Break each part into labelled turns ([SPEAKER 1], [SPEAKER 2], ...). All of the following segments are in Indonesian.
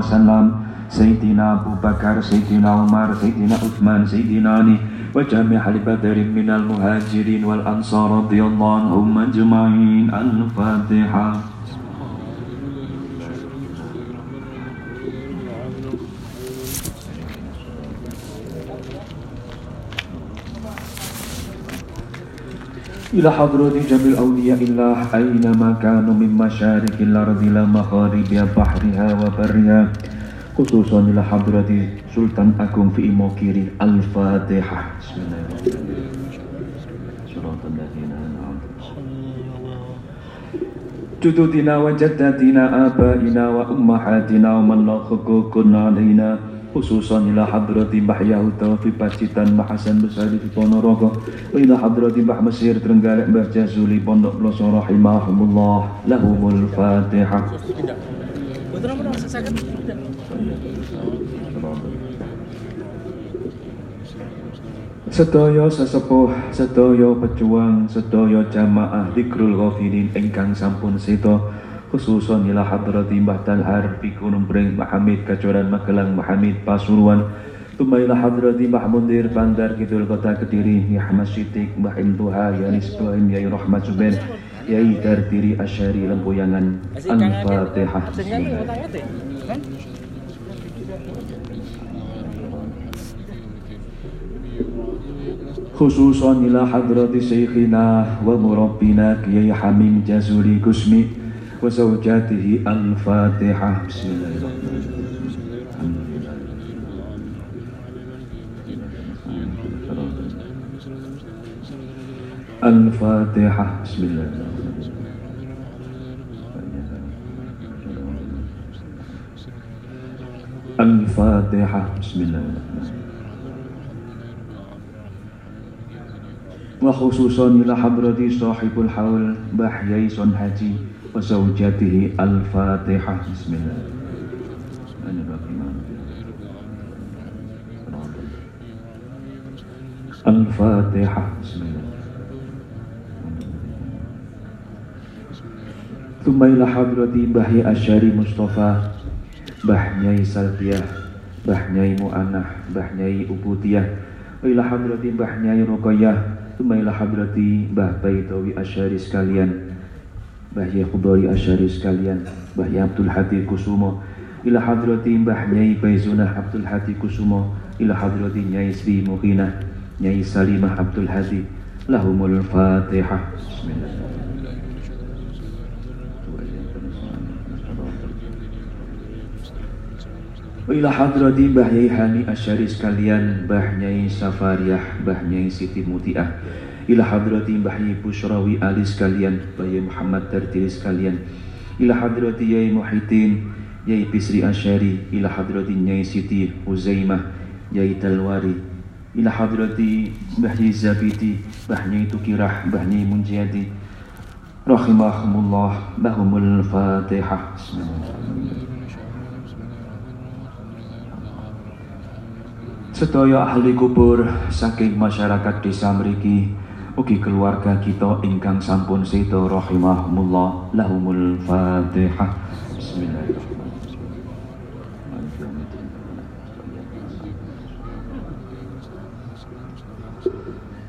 [SPEAKER 1] وسلم سيدنا أبو بكر سيدنا عمر سيدنا عثمان سيدنا علي وجميع بدر من المهاجرين والأنصار رضي الله عنهم أجمعين الفاتحة إلى حضرة جميع الأولياء الله أينما كانوا من مشارق الأرض إلى مغاربها بحرها وبرها خصوصا إلى حضرة سلطان أكون في موكير الفاتحة. بسم الله الرحمن الرحيم. الذين جدودنا وجداتنا آبائنا وأمهاتنا ومن لا حقوق علينا. خصوصا إلى حضرة بحياه توفي Pacitan Mbah Hasan Besari di Ponorogo إلى حضرة Mbah Mesir Trenggalek Mbah Jazuli Pondok Ploso rahimahumullah lahumul fatihah Sedaya sesepuh, sedaya pejuang, sedaya jamaah Zikrul Ghafidin ingkang sampun seto khususon ila hadrati Mbah Talhar di Gunung Breng Mbah Hamid Kacoran Magelang Mbah Hamid Pasuruan. Tumma ila hadrati Mbah Mundir Bandar Kidul Kota Kediri Ya Ahmad Syitik Mbah Imtuha Ya Nisbahim Ya Rahmat Zubair Yai Dartiri Asyari Lempuyangan Al-Fatihah. Khususan ila hadrati syekhina wa murabbina Kiai Hamim Jazuli وزوجاته الفاتحة بسم الله الرحمن الرحيم الفاتحة بسم الله. الفاتحة بسم الله. وخصوصا إلى حضرة صاحب الحول بحيي صنحتي وزوجته الفاتحة بسم الله الفاتحة بسم الله ثم إلى حضرة بحي أشاري مصطفى بحيي سلبية بحيي مؤنح بحيي أبودية وإلى حضرة بحيي رقية Tumailah hadrati Mbah Baitawi Asyari sekalian Mbah Yakubari Asyari sekalian Mbah Abdul Hadi Kusumo Ila hadrati Mbah Nyai Baizunah Abdul Hadi Kusumo Ila hadrati Nyai Sri Muhina Nyai Salimah Abdul Hadi Lahumul Fatihah Bismillahirrahmanirrahim Ila hadrati Mbah Yai Hani Asyari sekalian Mbah Nyai Safariah Mbah Nyai Siti Mutiah Ila hadrati Mbah Yai Bushrawi Ali sekalian Mbah Yai Muhammad Tertiri sekalian. Ila hadrati Yai Muhyiddin Yai Bisri Asyari. Ila hadrati Nyai Siti Uzaimah Yai Talwari. Ila hadrati Mbah Yai Zabidi Mbah Tukirah Mbah Nyai Munjiyadi. Rahimahumullah Lahumul Fatihah. Bismillahirrahmanirrahim Sedaya ahli kubur saking masyarakat desa mriki ugi keluarga kita ingkang sampun sedo rahimahumullah lahumul fatihah. Bismillahirrahmanirrahim.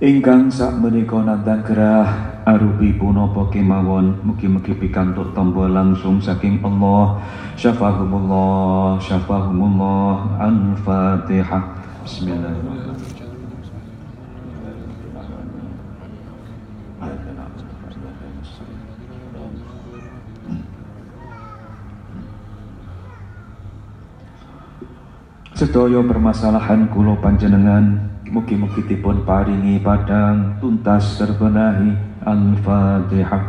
[SPEAKER 1] Ingkang sak menika nandang gerah arupi punapa kemawon mugi-mugi pikantuk tombo langsung saking Allah. Syafahumullah syafahumullah al-fatihah. Bismillahirrahmanirrahim. Sedaya permasalahan kulo panjenengan. Mugi-mugi dipun paringi padang tuntas terbenahi Al-Fatihah.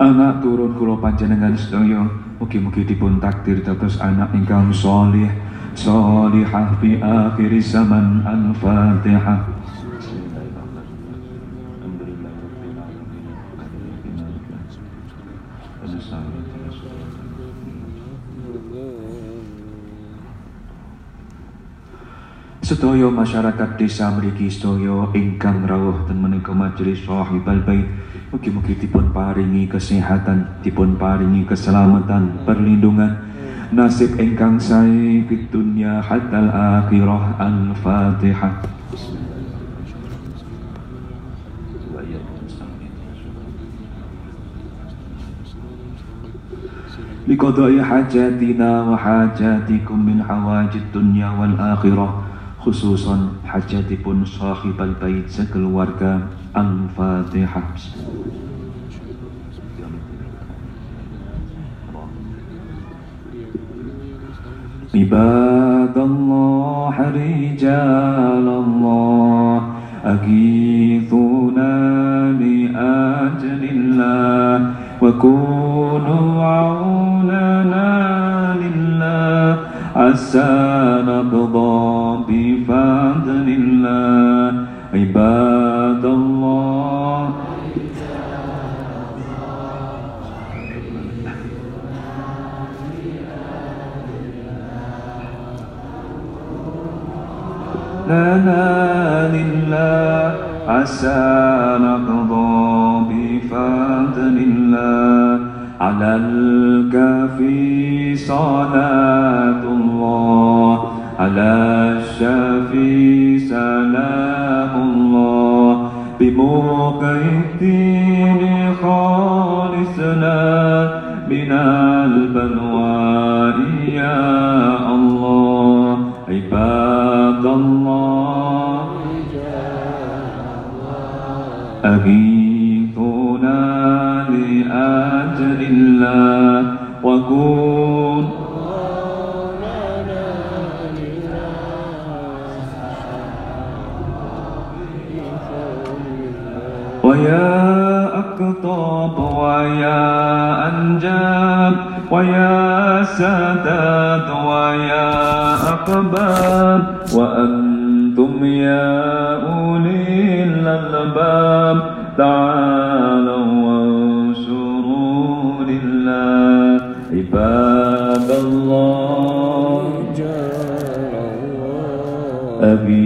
[SPEAKER 1] anak turun kula panjenengan sedaya. Mugi-mugi dipun takdir dados anak ingkang sholih sholihah fi akhir zaman al-fatihah Sedaya masyarakat desa mriki sedaya ingkang rawuh ten menika majelis Sahibal Bait mugi-mugi dipun paringi kesehatan, dipun paringi keselamatan, perlindungan nasib ingkang sae fid dunya hatta akhirah al-Fatihah. لقضاء حاجاتنا وحاجاتكم من حوائج الدنيا والآخرة khususan hajatipun sahibal bait sekeluarga Al-Fatihah عباد الله رجال الله أغيثونا لأجل الله وكونوا عوننا لله عسى نقضى بفضل الله. عباد الله. لنا لله. عسى نقضى بفضل الله. على الكافي صلاة الله على الشافي سلام الله. بموقع الدين خالصنا من البلوى يا الله. عباد الله. أغيثنا الله وكون ويا أقطاب ويا أنجاب ويا سادات ويا أقباب وأنتم يا أولي الألباب. تعالوا باب الله. أبي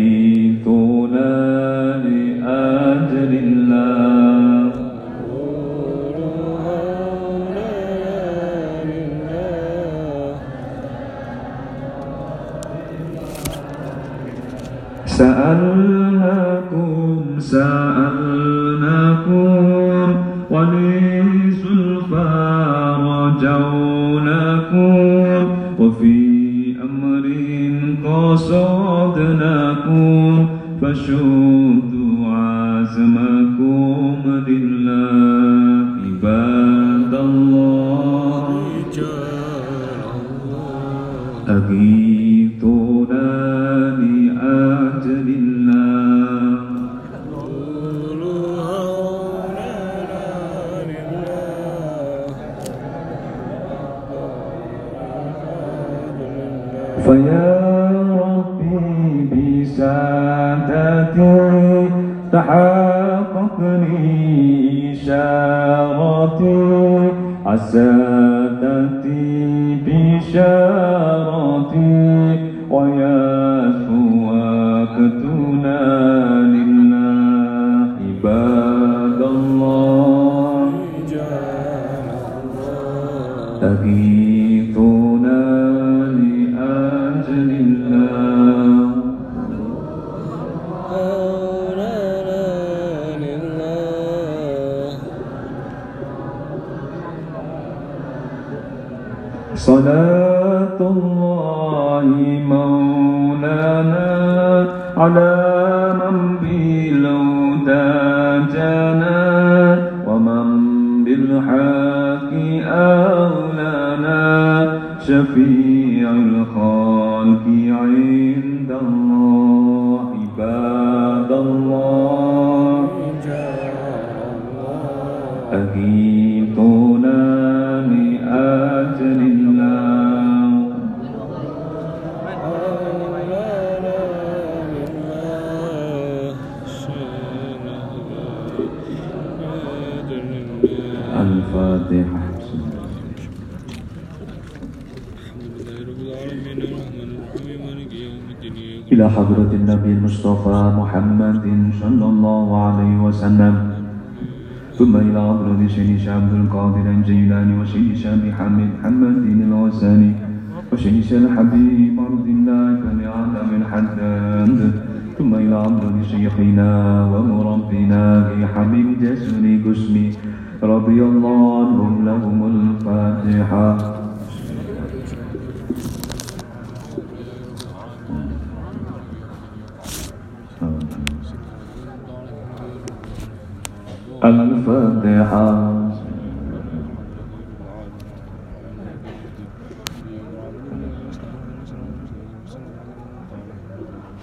[SPEAKER 1] قصدناكم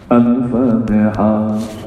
[SPEAKER 1] الفاتحہ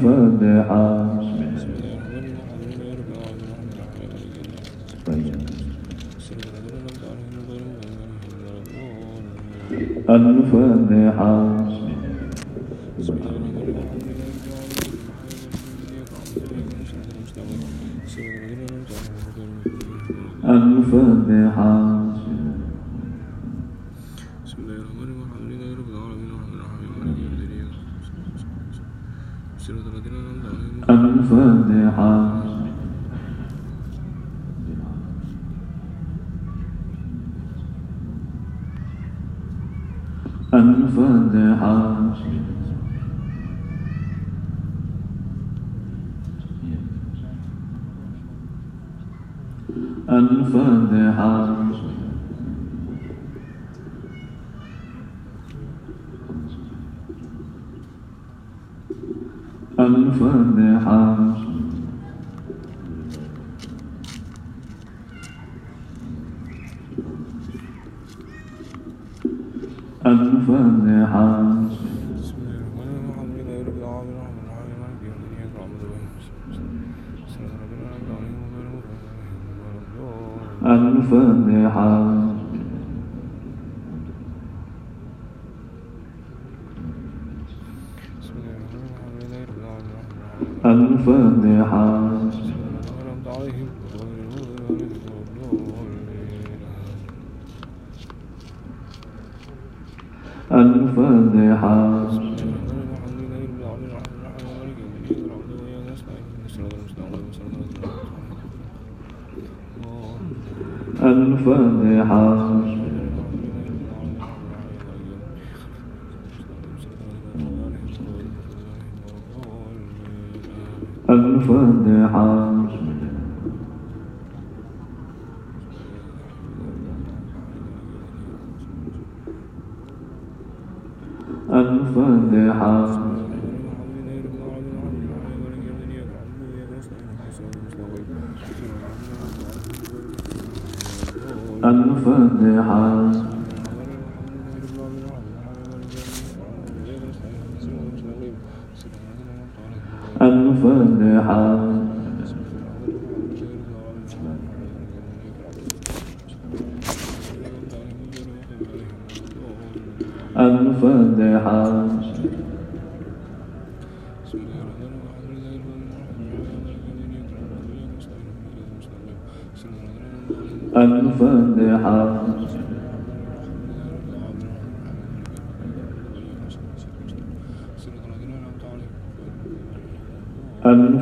[SPEAKER 2] الفاتحة الفاتحة الفاتحه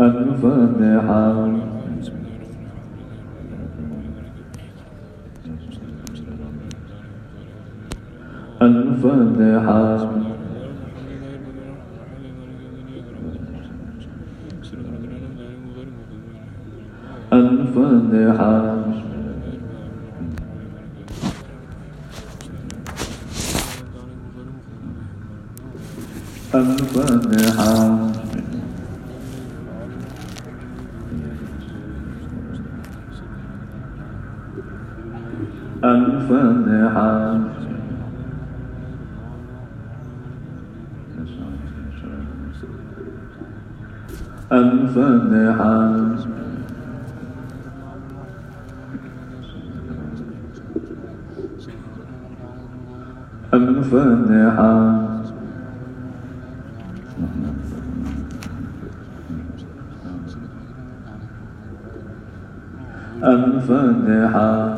[SPEAKER 2] الفاتحة. الفاتحة الفاتحة الفاتحة الفاتحة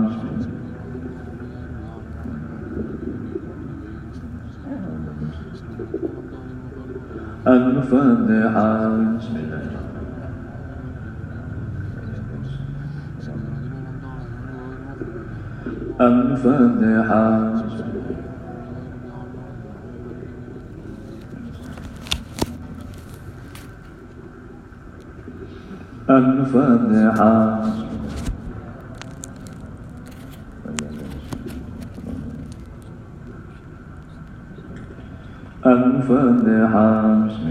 [SPEAKER 2] الفاتحة الفاتحة الفاتحة الفاتحة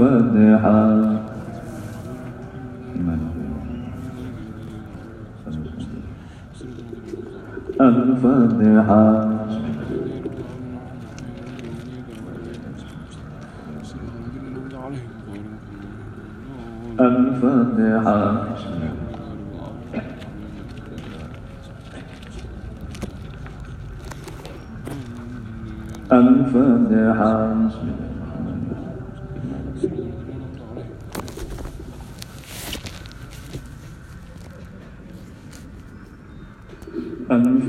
[SPEAKER 2] الفاتحة. الفاتحة. الفاتحة. الفاتحة.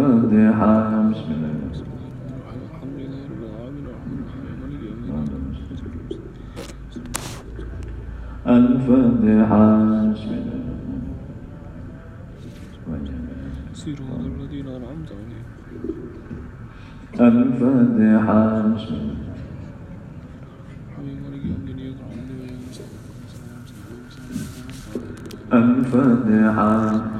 [SPEAKER 2] الفاتحة بسم الله الفاتحة بسم الله
[SPEAKER 1] صراط الذين أنعمت عليهم
[SPEAKER 2] الفاتحة بسم الله الفاتحة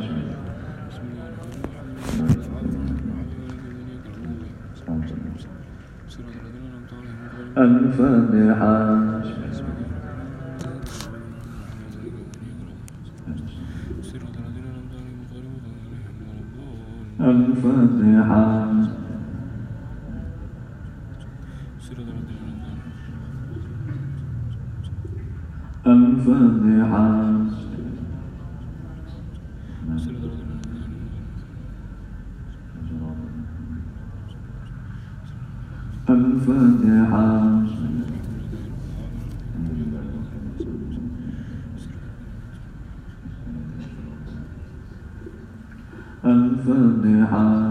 [SPEAKER 1] فَرِحًا فالفاتحة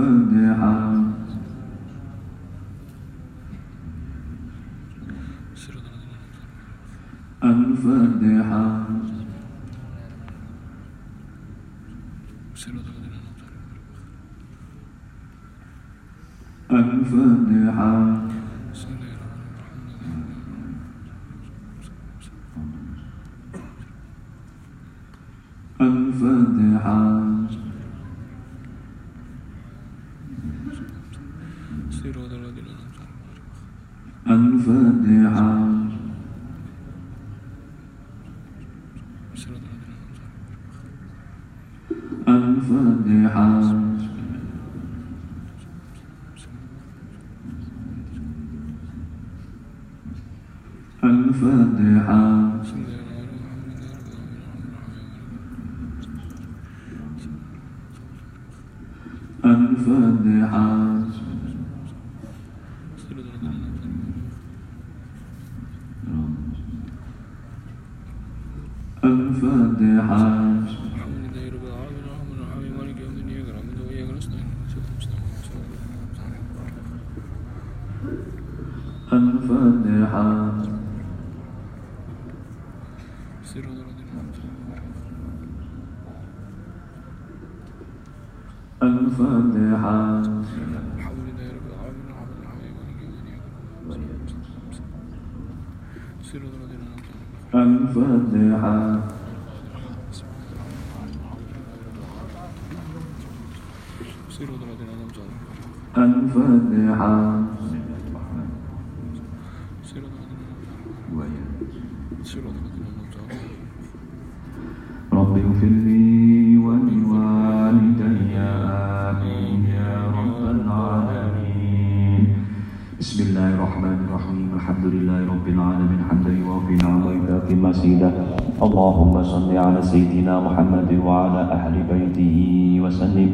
[SPEAKER 2] الفاتحة 安分
[SPEAKER 1] 的啊。أنعمت عليهم رب اغفر لي ولوالدي. آمين يا رب العالمين. بسم الله الرحمن الرحيم. الحمد لله رب العالمين. مزيدا اللهم صل على سيدنا محمد وعلى أهل بيته وسلم.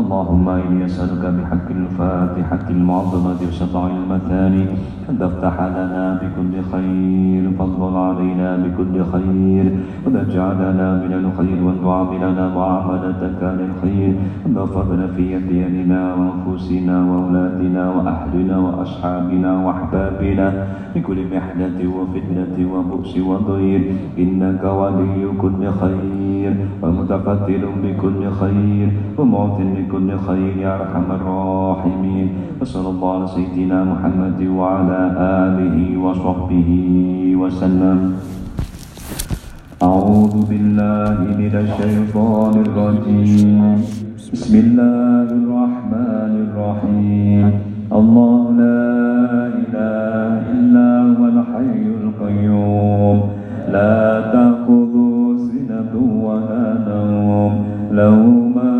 [SPEAKER 1] اللهم إني أسألك بحق الفاتحة المعظمة وسبع المثاني أن تفتح لنا بكل خير فضل علينا بكل خير وتجعلنا من الخير وأن تعاملنا معاملتك للخير وأن تغفرنا في أدياننا وأنفسنا وأولادنا وأهلنا وأصحابنا وأحبابنا من كل محنة وفتنة وبؤس وضير إنك ولي كل خير ومتقدر بكل خير ومعطي لكل خير يا أرحم الراحمين. وصلى الله على سيدنا محمد وعلى آله وصحبه وسلم. أعوذ بالله من الشيطان الرجيم. بسم الله الرحمن الرحيم. الله لا إله إلا هو الحي القيوم. لا تأخذه سنة ولا نوم. له ما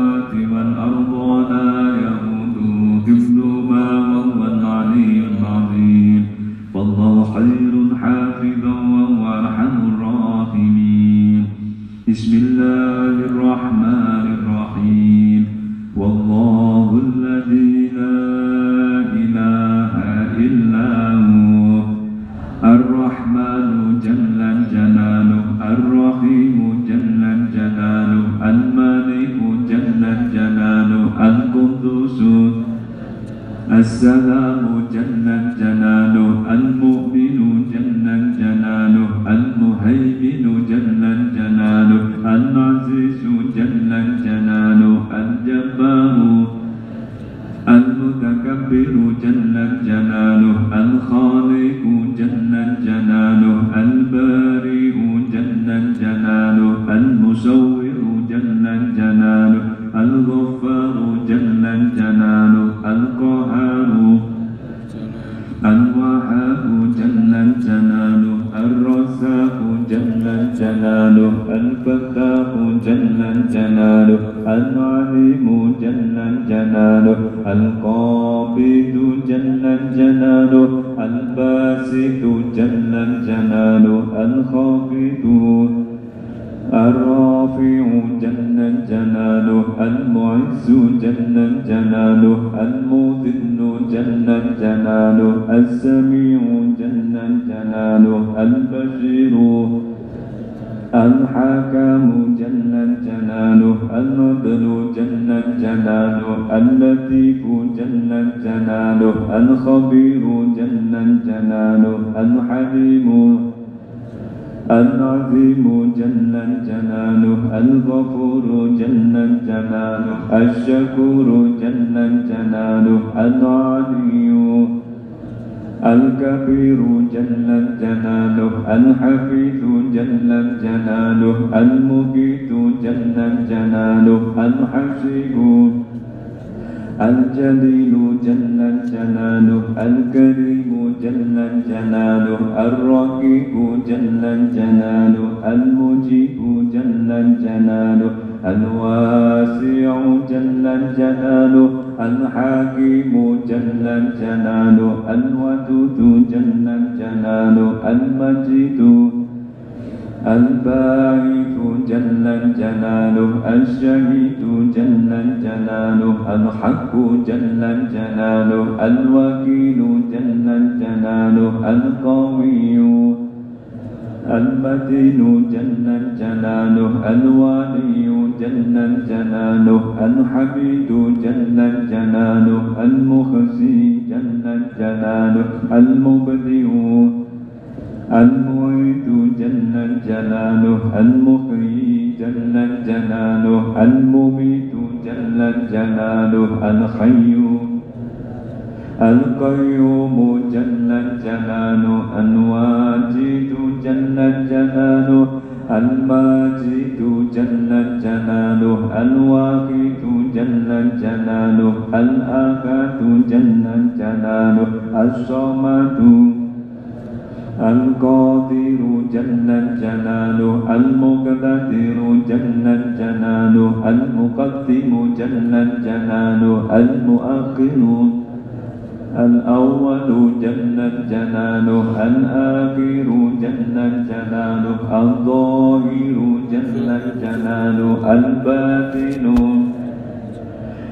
[SPEAKER 1] السلام جل جلاله المؤمن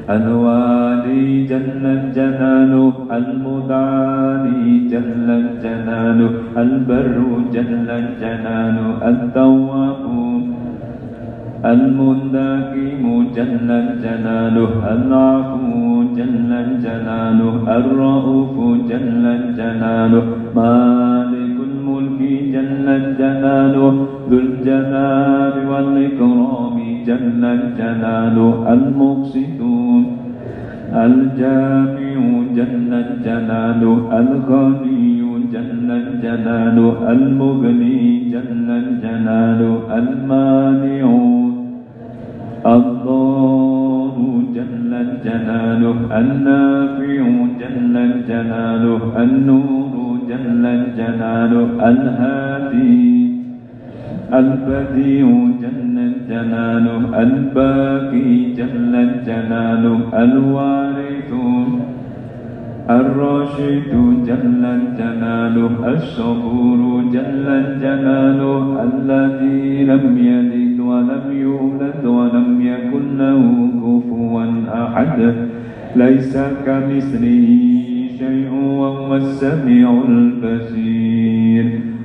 [SPEAKER 1] الوالي جل جلاله المتعالي جل جلاله البر جل جلاله التواب المنتقم جل جلاله العفو جل جلاله الرؤوف جل جلاله مالك الملك جل جلاله ذو الجلال والإكرام جل جلاله المقسط الجامع جل جلاله الغني جل جلاله المغني جل جلاله المانع. الضار جل جلاله النافع جل جلاله النور جل جلاله الهادي. البديع جل جلاله الباقي جل جلاله الوارث الراشد جل جلاله الصبور جل جلاله الذي لم يلد ولم يولد ولم يكن له كفوا أحد. ليس كمثله شيء وهو السميع البصير.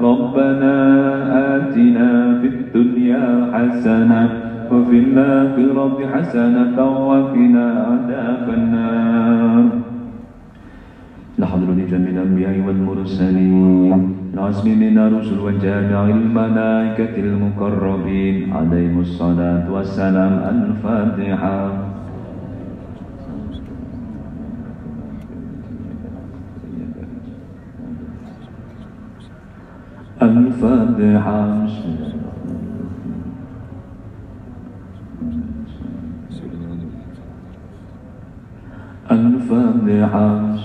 [SPEAKER 1] ربنا آتنا في الدنيا حسنة وفي الآخرة حسنة وقنا عذاب النار. لحضرة جميع الأنبياء والمرسلين. العزم من الرسل وجامع الملائكة المقربين. عليهم الصلاة والسلام الفاتحة. الفاتحة. الفاتحة.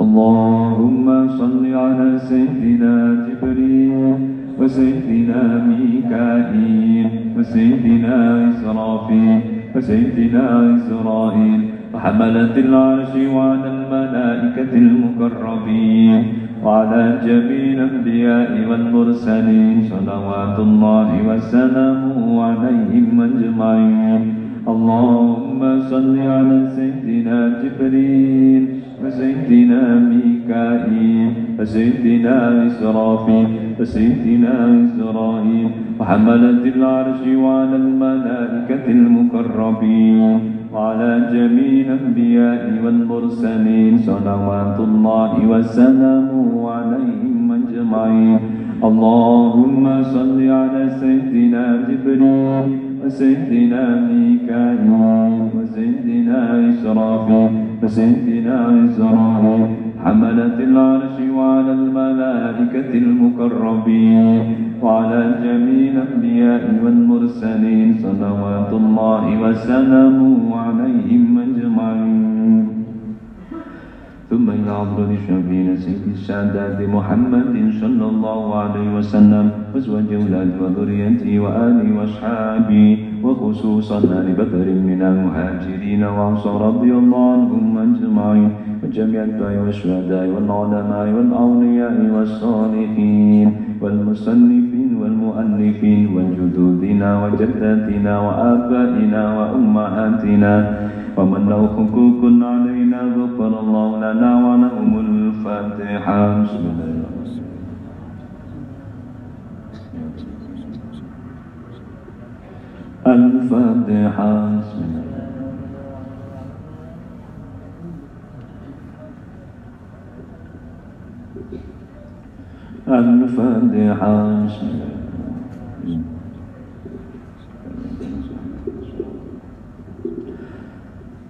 [SPEAKER 1] اللهم صل على سيدنا جبريل وسيدنا ميكائيل وسيدنا إسرافيل وسيدنا إسرائيل وحملة العرش وعلى الملائكة المقربين وعلى جميع الأنبياء والمرسلين صلوات الله وسلامه عليهم أجمعين. اللهم صل على سيدنا جبريل وسيدنا ميكائيل وسيدنا إسرافيل وسيدنا إسرائيل. وحملة العرش وعلى الملائكة المقربين وعلى جميع الأنبياء والمرسلين صلوات الله وسلامه عليهم أجمعين. اللهم صل على سيدنا جبريل وسيدنا ميكائيل وسيدنا إسرافيل وسيدنا إسرائيل حملة العرش وعلى الملائكة المقربين. وعلى جميع الأنبياء والمرسلين صلوات الله وسلامه عليهم أجمعين. ثم إلى حضرة الشفيع سيد السادات محمد صلى الله عليه وسلم وأزواج أولاده وذريته وآله وأصحابه وخصوصا آل بدر من المهاجرين وأنصار رضي الله عنهم أجمعين وجميع الدعاء والشهداء والعلماء والأولياء والصالحين. والمصنفين والمؤلفين وجدودنا وجداتنا وآبائنا وأمهاتنا ومن له حقوق علينا غفر الله لنا ولهم الفاتحة. بسم الله الرحمن الرحيم. الفاتحة. بسم الله الفاتحة.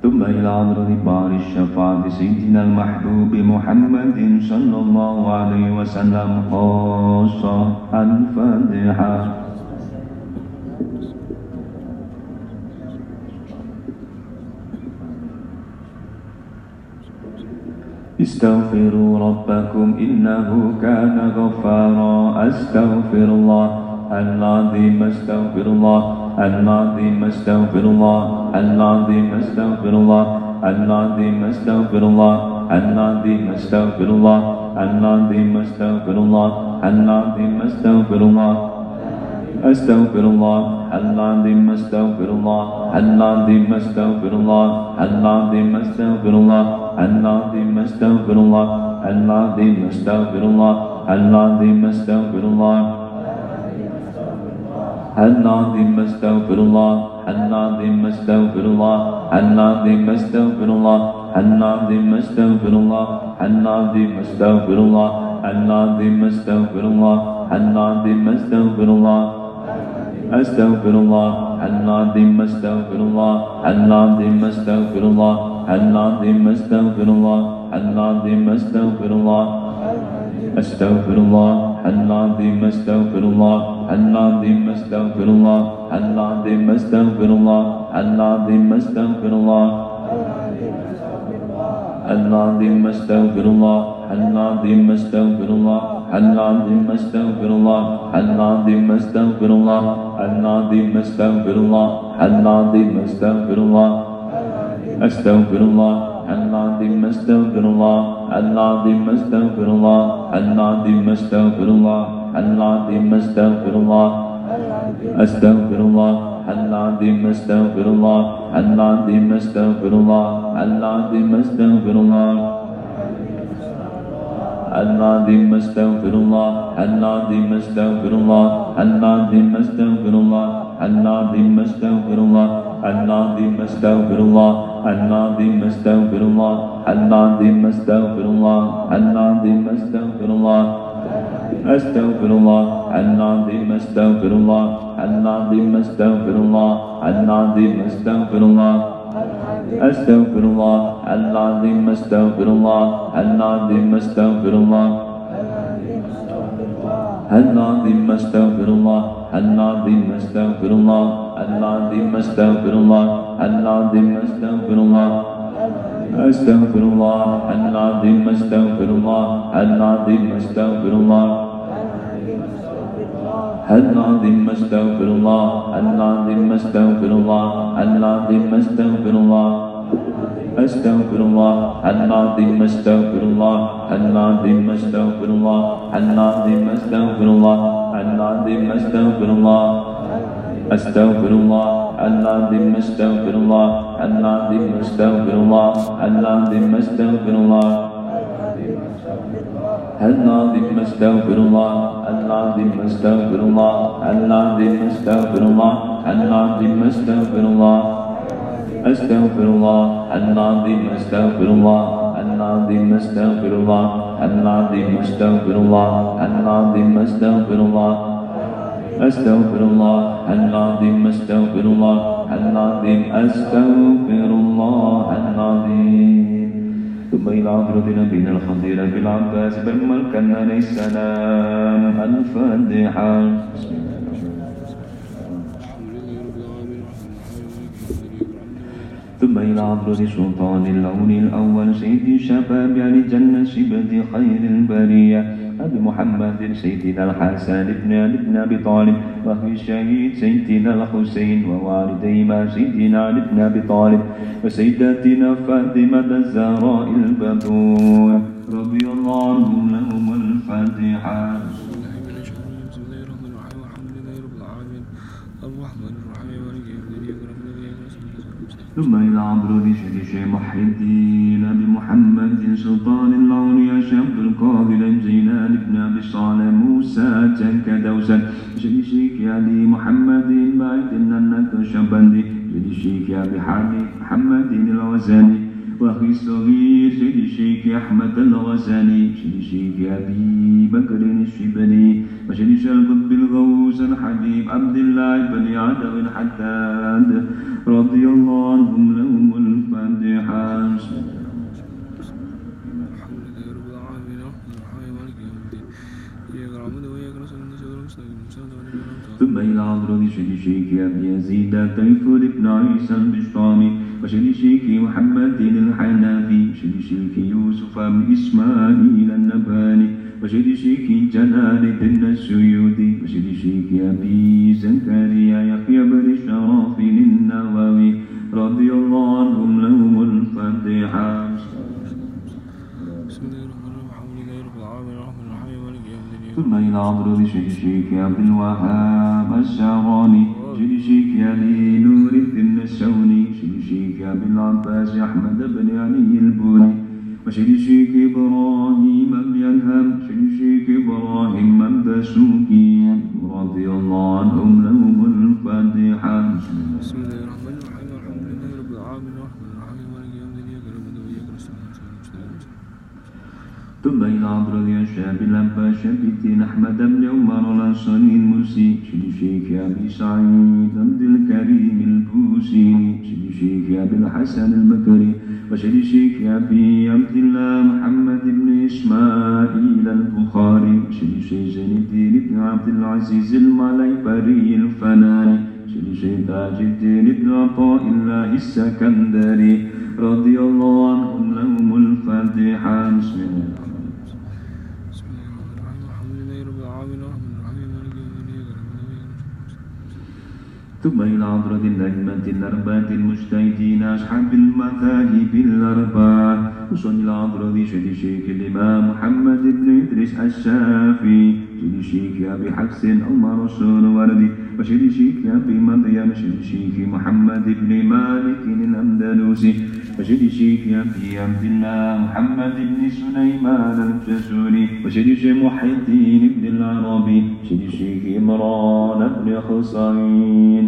[SPEAKER 1] ثم إلى حضرة بار الشفاعة سيدنا المحبوب محمد صلى الله عليه وسلم خاصة الفاتحة. استغفروا ربكم إنه كان غفارا أستغفر الله العظيم استغفر الله العظيم استغفر الله العظيم استغفر الله العظيم استغفر الله العظيم استغفر الله العظيم استغفر الله العظيم استغفر الله أستغفر الله العظيم أستغفر الله العظيم أستغفر الله العظيم أستغفر الله العظيم أستغفر الله العظيم أستغفر الله العظيم أستغفر الله العظيم أستغفر الله العظيم أستغفر الله العظيم أستغفر الله العظيم أستغفر الله العظيم أستغفر الله العظيم أستغفر الله العظيم أستغفر الله أستغفر الله العظيم أستغفر الله العظيم أستغفر الله العظيم أستغفر الله العظيم أستغفر الله أستغفر الله العظيم أستغفر الله العظيم أستغفر الله العظيم أستغفر الله العظيم أستغفر الله العظيم أستغفر الله العظيم أستغفر الله العظيم أستغفر الله العظيم أستغفر الله العظيم أستغفر الله العظيم أستغفر الله أستغفر الله العظيم أستغفر الله العظيم أستغفر الله العظيم أستغفر الله العظيم أستغفر الله أستغفر الله العظيم أستغفر الله العظيم أستغفر الله العظيم أستغفر الله العظيم أستغفر الله العظيم أستغفر الله العظيم أستغفر الله العظيم أستغفر الله العظيم أستغفر الله العظيم أستغفر الله العظيم أستغفر الله العظيم أستغفر الله أستغفر الله العظيم أستغفر الله العظيم أستغفر الله العظيم أستغفر الله أستغفر الله العظيم أستغفر الله العظيم أستغفر الله العظيم أستغفر الله العظيم أستغفر الله العظيم أستغفر الله العظيم أستغفر الله أستغفر الله العظيم أستغفر الله العظيم أستغفر الله العظيم استغفر الله العظيم استغفر الله العظيم استغفر الله استغفر الله العظيم استغفر الله العظيم استغفر الله العظيم استغفر الله العظيم استغفر الله استغفر الله العظيم استغفر الله العظيم استغفر الله العظيم استغفر الله العظيم استغفر الله العظيم استغفر الله العظيم استغفر الله العظيم استغفر الله استغفر الله العظيم استغفر الله العظيم استغفر الله العظيم استغفر الله العظيم استغفر الله أستغفر الله. العظيم أستغفر الله. العظيم أستغفر الله. العظيم. ثم إلى حضرة نبينا الخطير في العباس بن ملكا عليه السلام. الفاتحة. ثم إلى حضرة سلطان اللون الأول. سيد الشباب يعني جنة شبة خير البرية. أبي محمد سيدنا الحسن بن علي بن أبي طالب وأخي الشهيد سيدنا الحسين ووالديهما سيدنا علي بن أبي طالب وسيدتنا فاطمة الزهراء البتول رضي الله عنهم لهم الفاتحة. ثم إلى عبر الرشيد شيخ محي الدين أبي محمد سلطان العون يا شيخ القابل زينان بن أبي صالح موسى كدوسا شيخ شيخ أبي محمد بعد أنك شابا شيخ أبي حامد محمد الوزاني وأخي الصغير سيد الشيخ أحمد الغساني سيد الشيخ أبي بكر الشبلي وسيد القطب الغوث الحبيب عبد الله بن عدو الحداد رضي الله عنهم لهم الفاتحة. ثم إلى حضرة شيخ أبي يزيد تيفور بن عيسى البشطامي الشيخ محمد الحنفي الشيخ يوسف بن إسماعيل النباني الشيخ جلال الدين السيوطي الشيخ أبي زكريا يحيى بن الشرف النووي رضي الله عنهم لهم الفاتحة
[SPEAKER 2] بسم الله الرحمن الرحيم الحمد لله رب العالمين الرحمن الرحيم مالك يوم الدين. إياك
[SPEAKER 1] ثم إلى شيخ الشيخ عبد الوهاب الشعراني شيخ الشيخ علي نور الدين. الشوني شيخ الشيخ أبي العباس أحمد بن علي البوني. الشيخ إبراهيم الينهم شيخ الشيخ إبراهيم الدسوقي رضي الله عنهم لهم الفاتحة.
[SPEAKER 2] بسم الله الرحمن الرحيم الحمد لله رب العالمين
[SPEAKER 1] ثم إلى حضرة الشاب الأنبا شبيتين أحمد بن عمر الأنصاري المرسي. شيخ الشيخ أبي سعيد؟ عبد الكريم البوسي. شيخ الشيخ أبي الحسن البكري؟ وشيخ الشيخ أبي عبد الله محمد بن إسماعيل البخاري؟ شيخ الشيخ زين الدين بن عبد العزيز المليبري الفناني؟ شيخ الشيخ تاج الدين بن عطاء الله السكندري؟ رضي الله عنهم لهم الفاتحة. بسم الله الرحمن الرحيم
[SPEAKER 2] بسم الله الرحمن الرحيم الحمد لله رب العالمين الرحمن الرحيم مالك يوم الدين إياك نعبد وإياك نستعين
[SPEAKER 1] ثم إلى حضرة الأئمة الأربعة المجتهدين أصحاب المذاهب الأربعة. وصل إلى حضرة شيخ الشيخ الإمام محمد بن إدريس الشافعي. شيخ الشيخ أبي حفص عمر السهروردي وشيخ الشيخ أبي مريم شيخ الشيخ محمد بن مالك الأندلسي. وشيخ الشيخ أبي عبد الله محمد بن سليمان الجسوري وشيخ الشيخ محي الدين بن العربي شيخ الشيخ إمران بن حسين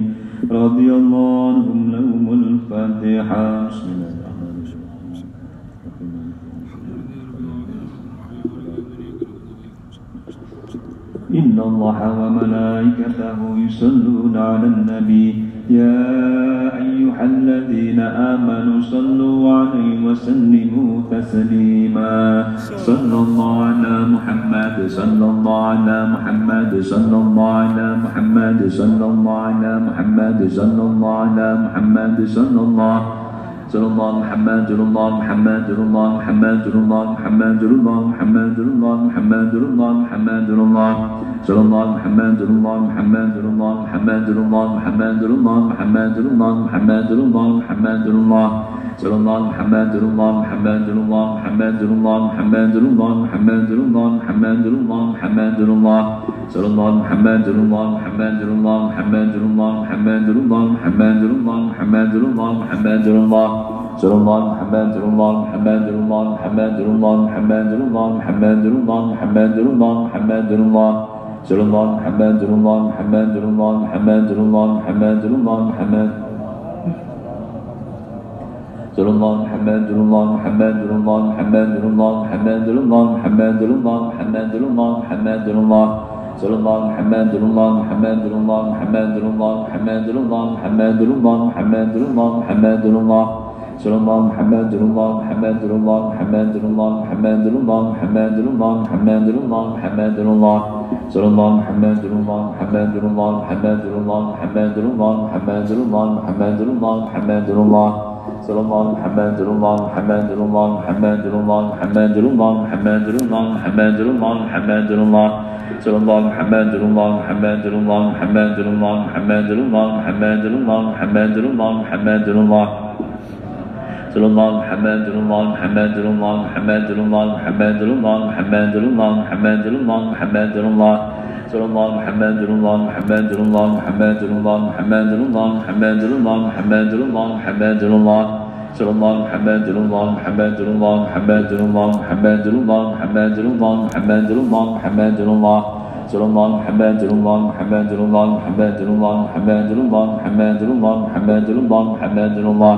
[SPEAKER 1] رضي الله عنهم لهم الفاتحة. بسم الله الرحمن الرحيم إن الله وملائكته يصلون على النبي يا أيها الذين آمنوا صلوا عليه وسلموا تسليما. صلى الله على محمد صلى الله على محمد صلى الله على محمد صلى الله على محمد صلى الله على محمد صلى الله صلى الله محمد الله محمد الله محمد الله محمد الله محمد الله محمد الله محمد الله صلى الله محمد الله محمد الله محمد الله محمد الله محمد الله محمد الله محمد الله صلى الله محمد الله محمد الله محمد الله محمد الله محمد الله محمد الله محمد الله صلى الله محمد الله محمد الله محمد الله محمد الله محمد الله محمد الله محمد الله صلى الله محمد الله محمد الله محمد الله محمد الله محمد الله محمد الله محمد الله صلى الله محمد الله محمد الله محمد الله محمد الله محمد صلى الله محمد الله محمد الله محمد الله محمد الله محمد الله محمد الله محمد الله صلى الله محمد الله محمد الله محمد الله محمد الله محمد الله محمد الله محمد الله صلى الله محمد الله محمد الله محمد الله محمد الله محمد الله محمد الله محمد الله صلى الله محمد الله محمد الله محمد الله محمد الله محمد الله محمد الله محمد الله صلى الله على محمد صلى الله على محمد صلى الله على محمد صلى الله على محمد صلى الله على محمد صلى الله على محمد صلى الله على محمد صلى الله صلى الله على محمد صلى الله على محمد صلى الله على محمد صلى الله على محمد صلى الله على محمد صلى الله على محمد صلى الله على محمد صلى الله صلى الله محمد صلى الله محمد صلى الله محمد صلى الله محمد صلى الله محمد صلى الله محمد صلى الله محمد صلى الله محمد الله محمد الله محمد الله محمد الله محمد الله محمد الله محمد الله صلى الله محمد الله محمد الله محمد الله محمد الله محمد الله محمد الله محمد الله صلى الله محمد الله محمد الله محمد الله محمد الله محمد الله محمد الله محمد الله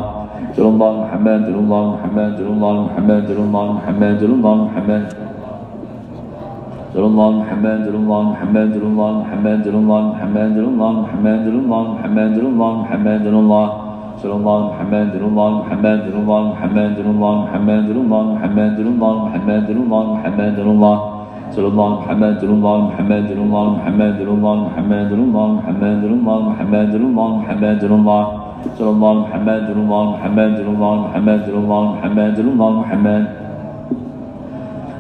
[SPEAKER 1] صلى الله محمد الله محمد الله محمد الله محمد الله محمد الله محمد الله محمد الله محمد الله محمد الله محمد الله محمد الله محمد الله صلى الله محمد الله محمد الله محمد الله محمد الله محمد الله محمد الله محمد الله صلى الله محمد الله محمد الله محمد الله محمد الله محمد الله محمد الله محمد الله صلى الله محمد الله محمد الله محمد الله محمد الله محمد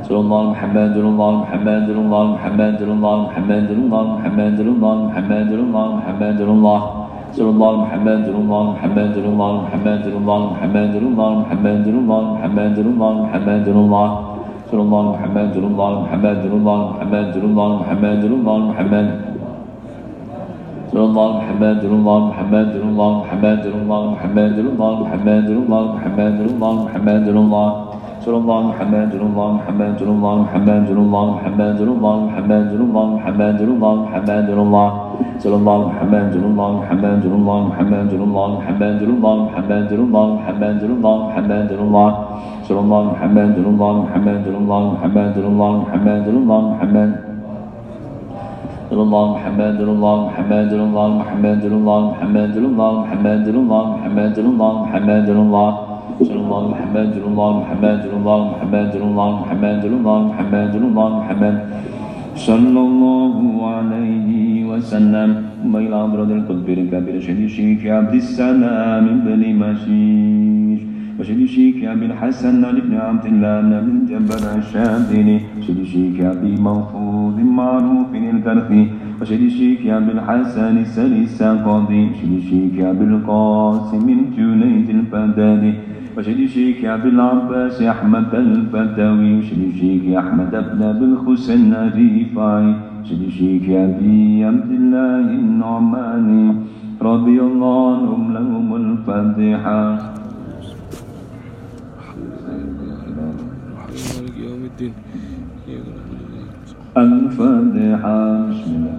[SPEAKER 1] صلى الله محمد الله محمد الله محمد الله محمد الله محمد الله محمد الله محمد الله صلى الله محمد الله محمد الله محمد الله محمد الله محمد الله محمد الله محمد الله صلى الله محمد الله محمد الله محمد الله محمد الله محمد صلى الله محمد الله محمد الله محمد الله محمد الله محمد الله محمد الله محمد الله صلى الله محمد الله محمد الله محمد الله محمد الله محمد الله محمد الله محمد الله صلى الله محمد الله محمد الله محمد الله محمد الله محمد الله محمد الله محمد الله صلى الله محمد الله محمد الله محمد الله محمد الله محمد صلى الله محمد الله محمد الله محمد الله محمد الله محمد الله محمد الله محمد الله صلى الله محمد الله محمد الله محمد الله محمد الله محمد الله محمد صلى الله عليه وسلم ثم إلى أبرد القطب الكبير شهد الشيخ عبد السلام بن مشيش. وشهد الشيخ أبي الحسن بن عبد الله بن جبر الشاذلي. وشهد الشيخ أبي موفوذ معروف الكرخي وشهد الشيخ أبي الحسن السري الساقطي وشهد الشيخ أبي القاسم الجنيد البغدادي. وشهد الشيخ أبي العباس أحمد الفتاوي وشهد الشيخ أحمد بن أبي الحسين الرفاعي وشهد الشيخ أبي عبد الله النعماني رضي الله عنهم لهم الفاتحة. الفاتحة بسم الله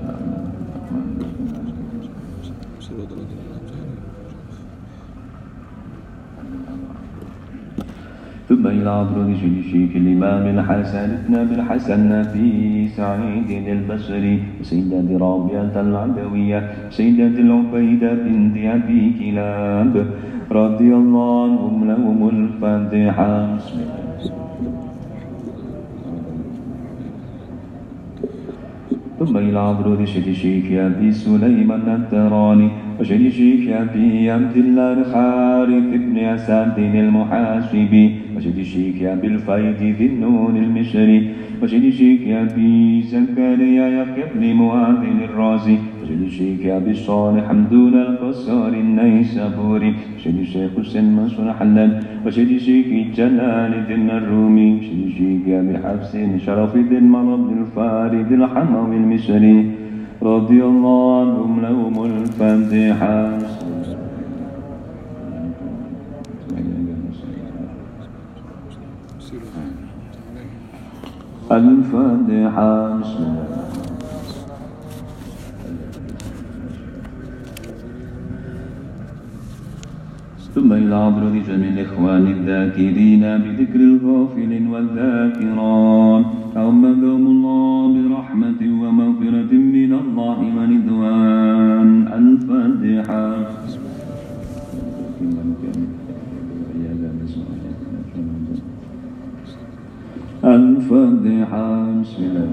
[SPEAKER 2] صراط الذين أنعمت عليهم
[SPEAKER 1] ثم إلى أبرد الشيخ الإمام الحسن بن أبي الحسن في سعيد البصري وسيدة رابعة العدوية سيدة العبيدة بنت أبي كلاب رضي الله عنهم لهم الفاتحة. بسم الله. ثم إلى عبرود الشيخ أبي سليمان التراني الشيخ أبي عبد الله الحارث بن أسد المحاسبي. وشد يا بالفايد ذي النون المشري وشد يا بي زكريا يقبل مؤذن الرازي وشد يا بالصالح حمدون القصار النيسابوري وشد شيك حسين منصور حلال وشد شيك جلال الدين الرومي وشد يا بحفص شرف ذي المرض الفارد الحموي المشري. رضي الله عنهم لهم الفاتحة. الفاتحة. ثم إلى عبرة جميع الإخوان الذاكرين بذكر الغافل والذاكرات أمدهم الله برحمة ومغفرة من الله ورضوان. الفاتحة. الفاتحة. بسم الله.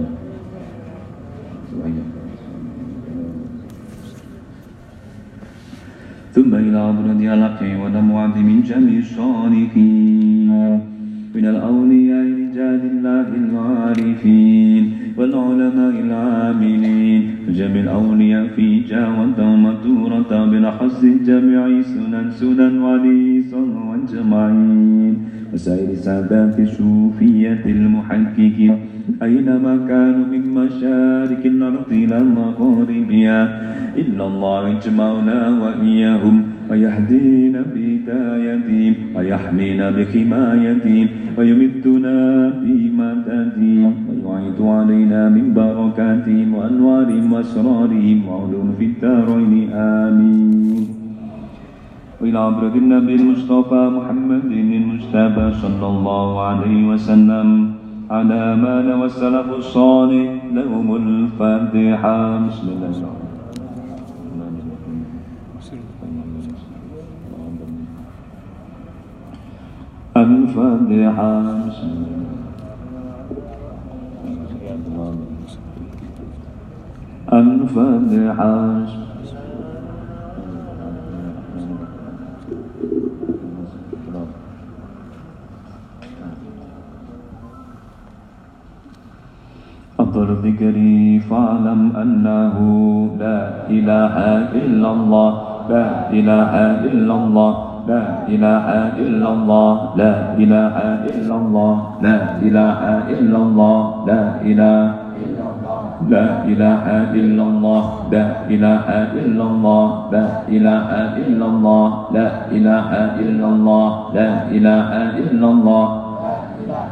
[SPEAKER 1] ثم إلى عبرة الحق ونموعد من جميع الصالحين. من الأولياء رجال الله العارفين والعلماء العاملين. وجميع الأولياء في جاوة ومدورة بالأخص جميع سنن سنن ولي والجمعين وسائر سادات الصوفية المحققين. أينما كانوا من مشارق الأرض إلى مغاربها إلا الله يجمعنا وإياهم ويهدينا بهدايتهم ويحمينا بحمايتهم ويمدنا بمددهم ويعيد علينا من بركاتهم وأنوارهم وأسرارهم وعلوم في الدارين. آمين. وإلى عبرة النبي المصطفى محمد المجتبى صلى الله عليه وسلم على ما نوى السلف الصالح لهم الفاتحة. بسم الله الرحمن الرحيم. الفاتحة. الفاتحة. أفضل الذكر فاعلم أنه لا إله إلا الله لا إله إلا الله لا إله إلا الله لا إله إلا الله لا إله إلا الله لا إله لا إله إلا الله لا إله إلا الله لا إله إلا الله لا إله إلا الله لا إله إلا الله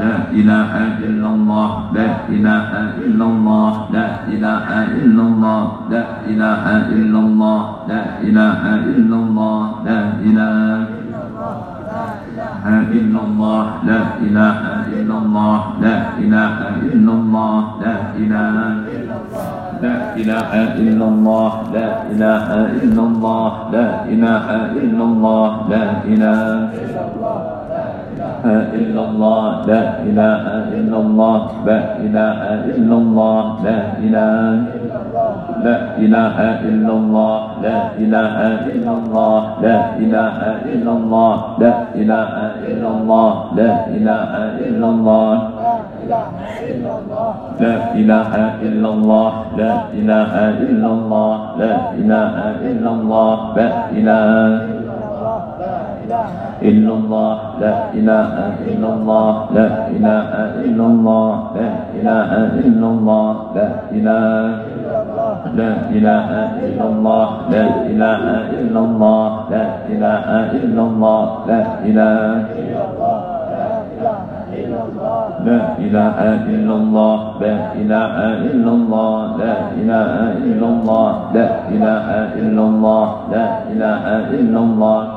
[SPEAKER 1] لا إله إلا الله لا إله إلا الله لا إله إلا الله لا إله إلا الله لا إله إلا الله لا إله إلا الله لا إله إلا الله لا إله إلا الله لا إله لا إله إلا الله لا إله إلا الله لا إله إلا الله لا إله إلا الله لا إله إلا الله لا إله إلا الله لا إله لا إله إلا الله لا إله إلا الله لا إله إلا الله لا إله إلا الله لا إله إلا الله لا إله إلا الله لا إله إلا الله لا إله إلا الله لا إله إلا الله لا إله إلا الله لا إله إلا الله لا إله إلا الله لا إله لا إله إلا الله لا إله إلا الله لا إله إلا الله لا إله لا إله إلا الله لا إله إلا الله لا إله إلا الله لا إله إلا الله لا إله إلا الله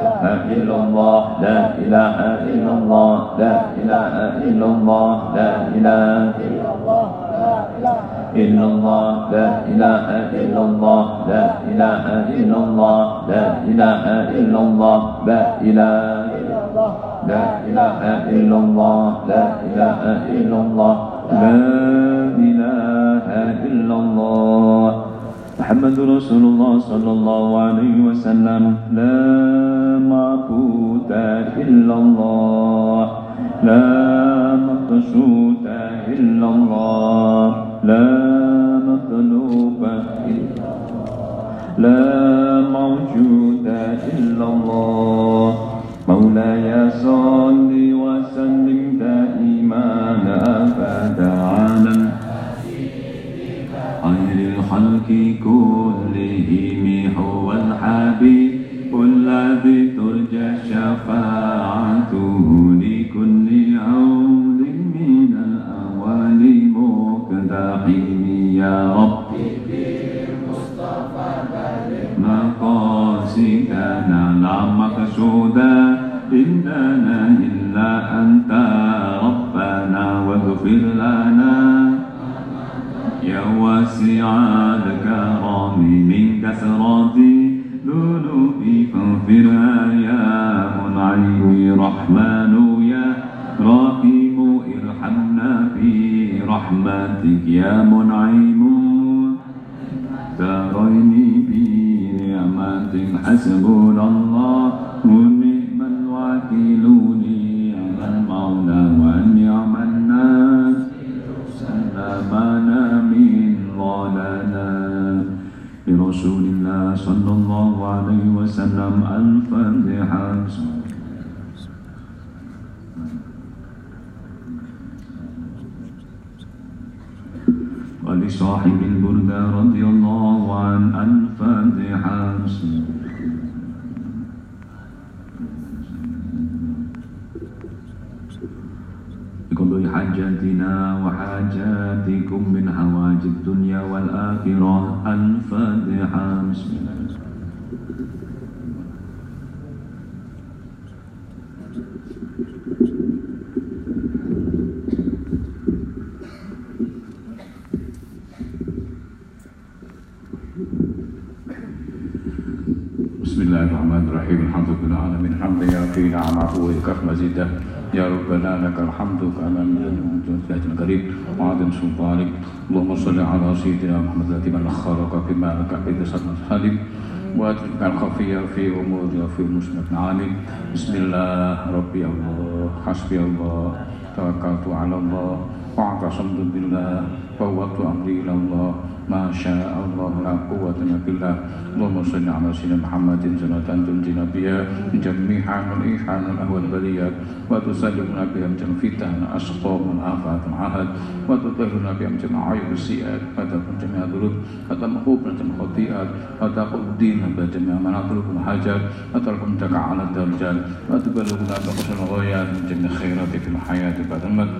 [SPEAKER 1] إلا الله لا إله إلا الله لا إله إلا الله لا إله إلا الله لا إله إلا الله لا إله إلا الله لا إله إلا الله لا إله لا إله إلا الله لا إله إلا الله لا إله إلا الله محمد رسول الله صلى الله عليه وسلم لا معبود إلا الله لا مقصود إلا الله لا مطلوب إلا لا موجود إلا الله. مولاي صل وسلم دائما أبدا على خير الخلق كلهم هو الحبيب الذي ترجى شفاعته
[SPEAKER 3] نعمه ويكف مزيده يا ربنا لك الحمد كما من ذات القريب وعدم سلطانك اللهم صل على سيدنا محمد الذي من خلق بما لك حيث سلم الحليم واترك الخفي في امور وفي مسلم عالم بسم الله ربي الله حسبي الله توكلت على الله واعتصمت بالله فوضت امري الى الله ما شاء الله لا قوة إلا بالله اللهم صل على سيدنا محمد صلاة تنجينا بها من جميع الإيحان الأهوال البليات وتسلمنا بها من جميع الفتن الأسقام والآفات العهد وتطهرنا بها من جميع عيوب السيئات وتكون جميع الذنوب وتمحو من جميع الخطيئات وتقول الدين بجميع مناطق الحاجات وتركم على الدرجات وتبلغنا بقصر الغايات من جميع الخيرات في الحياة بعد الموت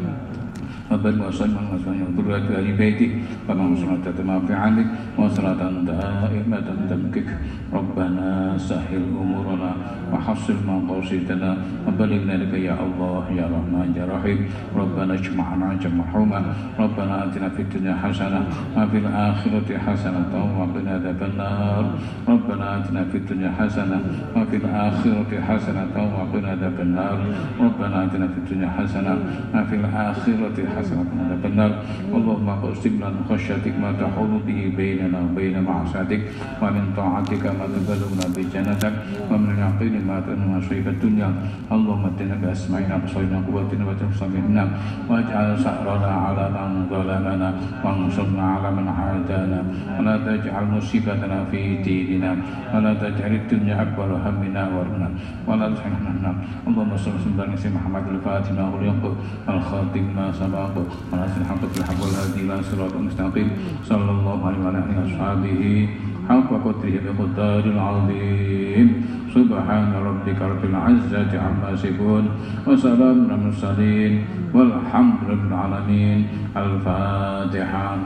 [SPEAKER 3] وبل وسلم وسلم ذرية آل بيتك ومن صلاة ما في عليك وصلاة دائمة تمكك ربنا سهل أمورنا وحصل مقاصدنا وبلغنا لك يا الله يا رحمن يا رحيم ربنا اجمعنا جمع حوما ربنا آتنا في الدنيا حسنة وفي الآخرة حسنة وقنا عذاب النار ربنا آتنا في الدنيا حسنة وفي الآخرة حسنة وقنا عذاب النار ربنا آتنا في الدنيا حسنة وفي الآخرة حسنة وقنا عذاب النار اللهم اقسم لنا من خشيتك ما تحول به بيننا وبين معصيتك ومن طاعتك ما تبلغنا بجنتك ومن اليقين ما تنهى شيء الدنيا اللهم اتنا بأسمائنا وبصرنا قوتنا وتنصرنا واجعل سعرنا على من ظلمنا وانصرنا على من عادانا ولا تجعل مصيبتنا في ديننا
[SPEAKER 4] ولا تجعل الدنيا أكبر همنا وارنا ولا تحرمنا اللهم صل وسلم على سيدنا محمد الفاتح ما أغلق الخاتم ما سبق وناصر الحق بالحق والهادي إلى صراط المستقيم صلى الله عليه وعلى آله وأصحابه حق قدره بقدار العظيم سبحان ربك رب العزة عما يصفون وسلام على المرسلين والحمد لله رب العالمين الفاتحة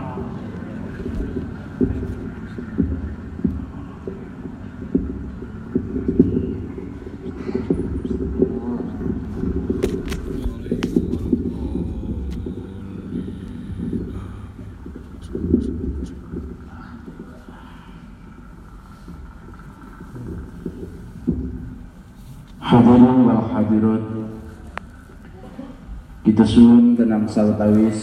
[SPEAKER 5] suwun tenang sawetawis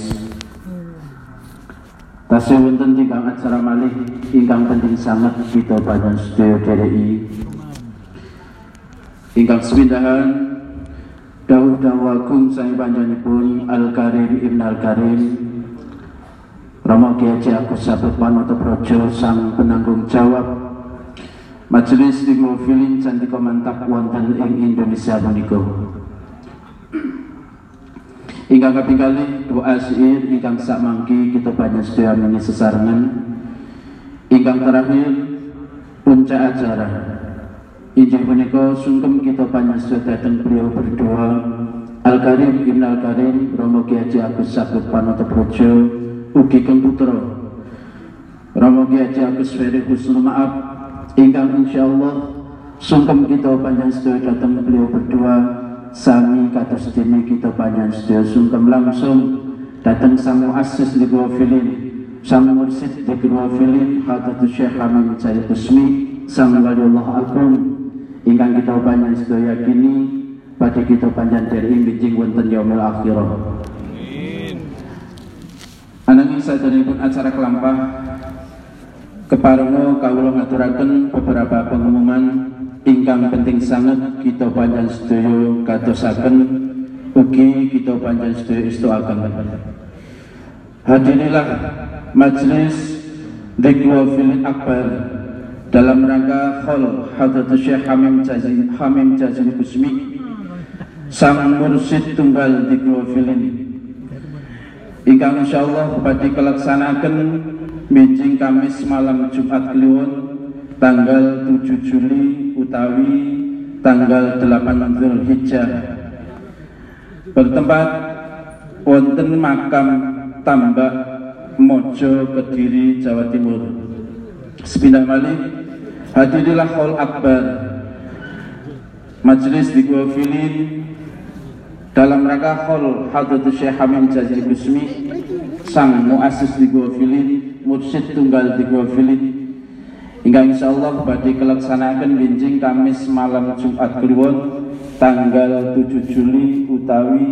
[SPEAKER 5] Tasih wonten tigang acara malih ingkang penting sangat kita pada studio DRI ingkang sepindahan dawuh dawuh agung sang panjenenganipun Al Karim Ibn Al Karim Rama Kiai Agus Sabut Panoto Projo sang penanggung jawab. Majelis Dimofilin Cantika Mantap wonten ing Indonesia menika. Ingkang kaping kalih doa syair ingkang sak mangki kita banyak sedaya meni sesarengan. Ingkang terakhir puncak acara. Injil punika sungkem kita banyak sedaya datang beliau berdoa Al Karim Ibn Al Karim Romo Ki Haji Agus Sabut Panoto Projo ugi keng putra Romo Ki Haji Agus Ferry Husnul Maaf ingkang insyaallah sungkem kita panjang sedaya datang beliau berdua sami kata sedini kita panjang sedaya sungkem langsung. Datang sang muassis di Filin. Sang mursid di Filin. Kata Syekh Hamid Jaya Kusmi sang waliullah agung ingkang kita panjang sedaya yakini pada kita panjang dari bijing wonten yaumil akhirah. Ananging saderengipun acara kelampah Keparenga kawula ngaturaken beberapa pengumuman ingkang penting sangat kita panjang sedaya katosaken ugi kita panjang sedaya istoaken. Hadirilah majelis Dikwa Filin Akbar dalam rangka khol Hadrat Syekh Hamim Jazim Hamim Jazim Kusmi sang mursid tunggal Dikwa Filin ingkang insyaallah badhe kelaksanaken Mijing Kamis malam Jumat Kliwon tanggal 7 Juli utawi tanggal 8 Zulhijjah. Bertempat wonten makam Tambak Mojo Kediri Jawa Timur. Sepindah malih hadirilah hall akbar. Majelis di Gua Filin dalam rangka hall Hadrat Syekh Hamim Jazil Gusmi sang muassis di Gua Filin mursyid tunggal di Gua Filin hingga insya Allah badai kelaksanakan binjing Kamis malam Jumat Kliwon tanggal 7 Juli utawi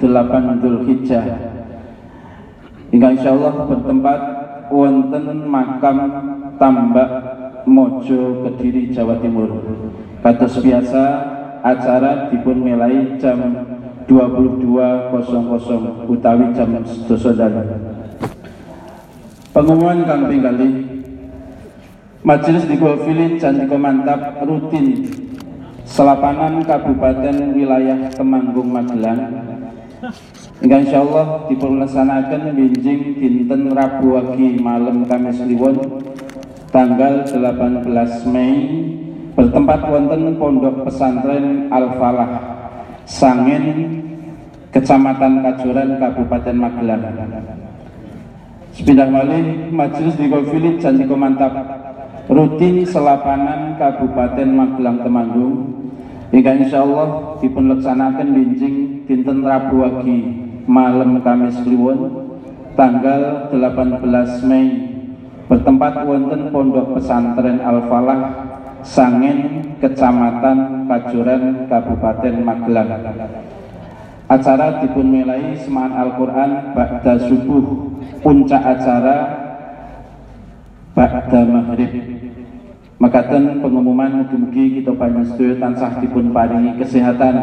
[SPEAKER 5] 8 Dzulhijjah. Hingga insya Allah bertempat wonten makam Tambak Mojo Kediri Jawa Timur. Kados biasa acara dipun mulai jam 22.00 utawi jam sedasa Pengumuman kang kali Majelis di Filin Candika Mantap rutin Selapangan Kabupaten Wilayah Temanggung Magelang. Hingga insya Allah diperlaksanakan binjing dinten Rabu wagi malam Kamis Kliwon tanggal 18 Mei bertempat wonten Pondok Pesantren Al Falah Sangen Kecamatan Kajuran Kabupaten Magelang. Sepindah malih majelis di Gofilit janji mantap rutin selapanan Kabupaten Magelang Temanggung. Hingga insya Allah dipun laksanakan binjing dinten Rabu wagi malam Kamis Kliwon tanggal 18 Mei. Bertempat wonten Pondok Pesantren Al Falah Sangen Kecamatan Kajuran Kabupaten Magelang. Acara dipun mulai semaan Al-Quran Ba'da subuh puncak acara Ba'da maghrib. Makatan pengumuman mugi-mugi kita sedaya tansah dipun paringi kesehatan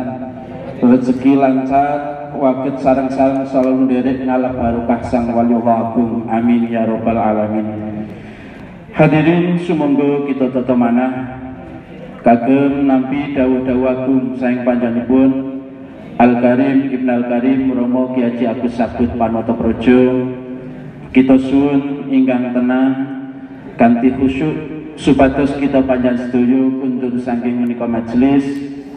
[SPEAKER 5] rezeki lancar wakit sarang-sarang selalu derek ngalah barokah sang waliullah amin ya robbal alamin. Hadirin sumangga kita tata manah. Kagem nampi dawuh-dawuh agung saing panjenenganipun Al Karim Ibn Al Karim Romo Kiai Agus Sabut Panoto Projo kita suwun ingkang tenang kanthi khusyuk supados kita panjang setuju kuntur saking menika majelis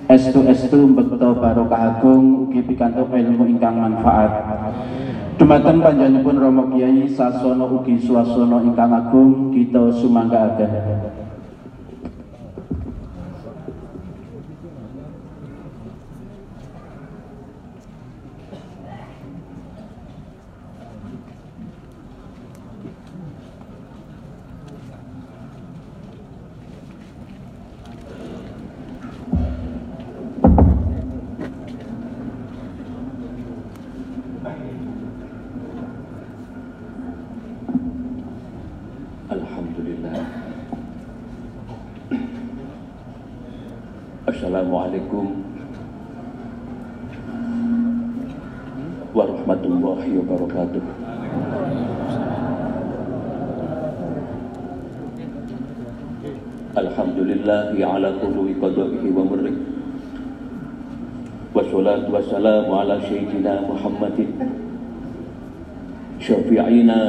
[SPEAKER 5] estu estu mbekta barokah agung ugi pikantuk ilmu ingkang manfaat Dumateng panjenenganipun Romo Kiai sasana ugi swasana ingkang agung kita sumanggaaken.
[SPEAKER 6] Alhamdulillah warahmatullahi wabarakatuh. Alhamdulillah ala qudwi qadaihi wa murri. Ala Muhammadin. Syafi'ina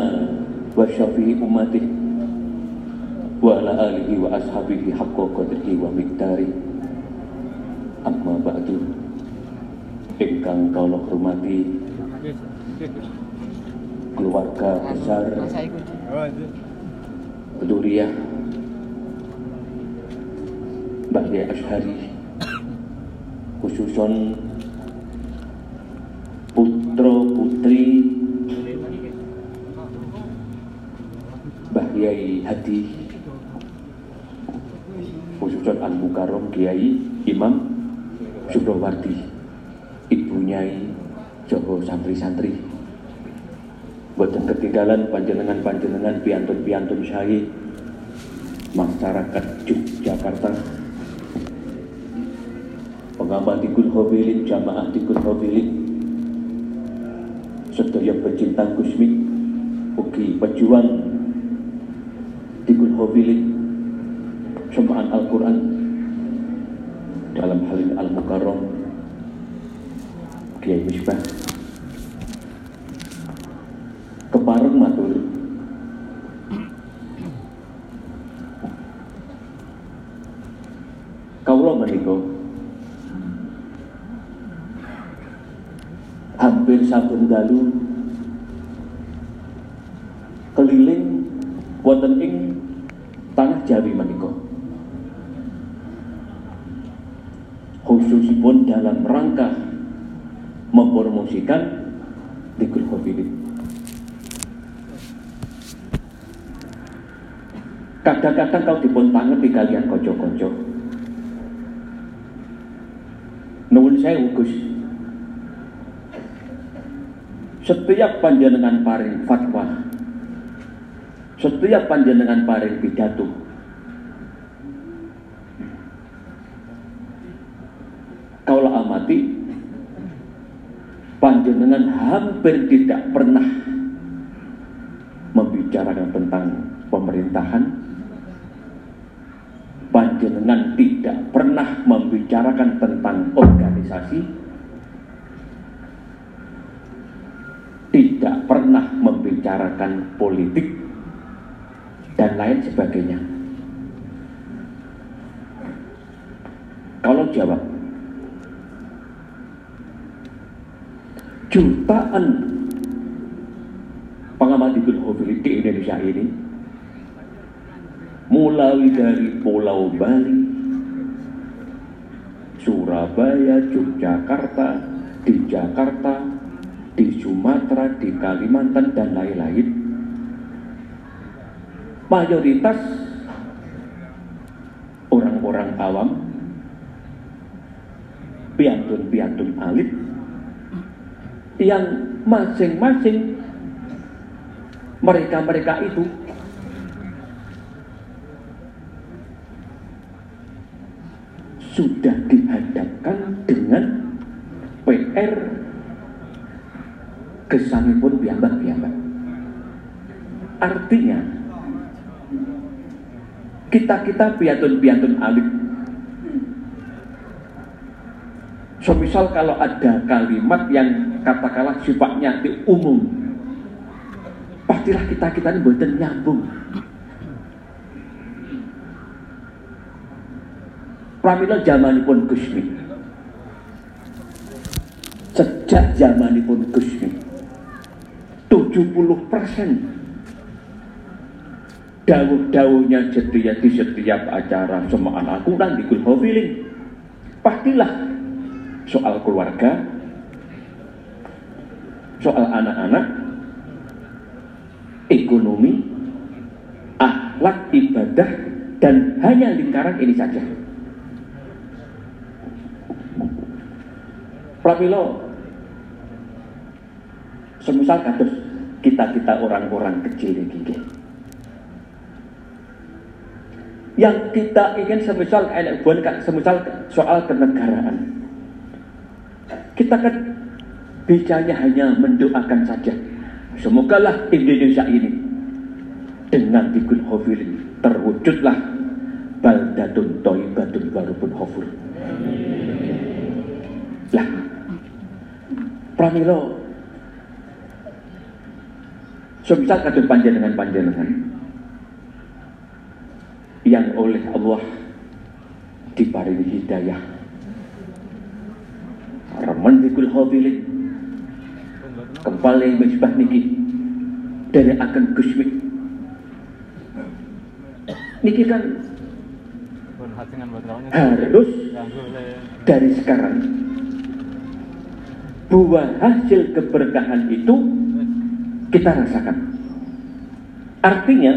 [SPEAKER 6] wa syafi'i wa ala alihi wa ashabihi haqqa qadrihi wa amma ba'du. Ingkang kula hormati keluarga besar. Beduriah Bahya Ashari. Khususon. Putra putri. Bahyai Hadi. Khususon Al Mukarrom Kiai Imam Subrawardi Ibu Nyai Jogo santri-santri Boten ketinggalan panjenengan-panjenengan piantun-piantun syahid masyarakat Yogyakarta. Pengamat tikul hobilin jamaah tikul hobilin sedaya pecinta kusmik ugi pejuang. Tikul hobilin semaan Al-Quran. Dalam hal Al-Mukarram Kiai Misbah kepareng matur kawula menika hampir saben dalu keliling wonten ing tanah Jawi menika. Khususipun dalam rangka mempromosikan Dikul Khofirin kadang-kadang kau dipun di kalian konco-konco nuwun saya Gus setiap panjenengan paring fatwa. Setiap panjenengan paring pidato. Kaulah amati panjenengan hampir tidak pernah membicarakan tentang pemerintahan. Panjenengan tidak pernah membicarakan tentang organisasi tidak pernah membicarakan politik dan lain sebagainya. Kalau jawab jutaan pengamat di di Indonesia ini mulai dari Pulau Bali, Surabaya, Yogyakarta, di Jakarta, di Sumatera, di Kalimantan, dan lain-lain. Mayoritas orang-orang awam, piantun-piantun alit, yang masing-masing mereka-mereka itu sudah dihadapkan dengan PR kesanipun piyambak-piyambak. Artinya kita-kita piantun-piantun alit. So misal kalau ada kalimat yang katakanlah sifatnya di umum, pastilah kita-kita ini buatan nyambung. Pramila zamanipun Gusmi. Sejak zamanipun Gusmi. 70 persen. Dawuh-dawuhnya setia di setiap acara semaan Al-Quran di Kulhofiling pastilah soal keluarga soal anak-anak ekonomi akhlak ibadah dan hanya lingkaran ini saja. Pramilo semisal kados kita-kita orang-orang kecil ini. Yang kita ingin semisal kayak bukan semisal soal kenegaraan. Kita kan bicaranya hanya mendoakan saja. Semoga lah Indonesia ini dengan dikul hofilin terwujudlah baldatun toibatun warupun hofur. Lah pramilo semisal kadung panjenengan panjenengan. Yang oleh Allah diparingi hidayah. Remen dikul hobilin kembali misbah niki. Dari akan gusmi. Niki kan harus dari sekarang. Buah hasil keberkahan itu kita rasakan. Artinya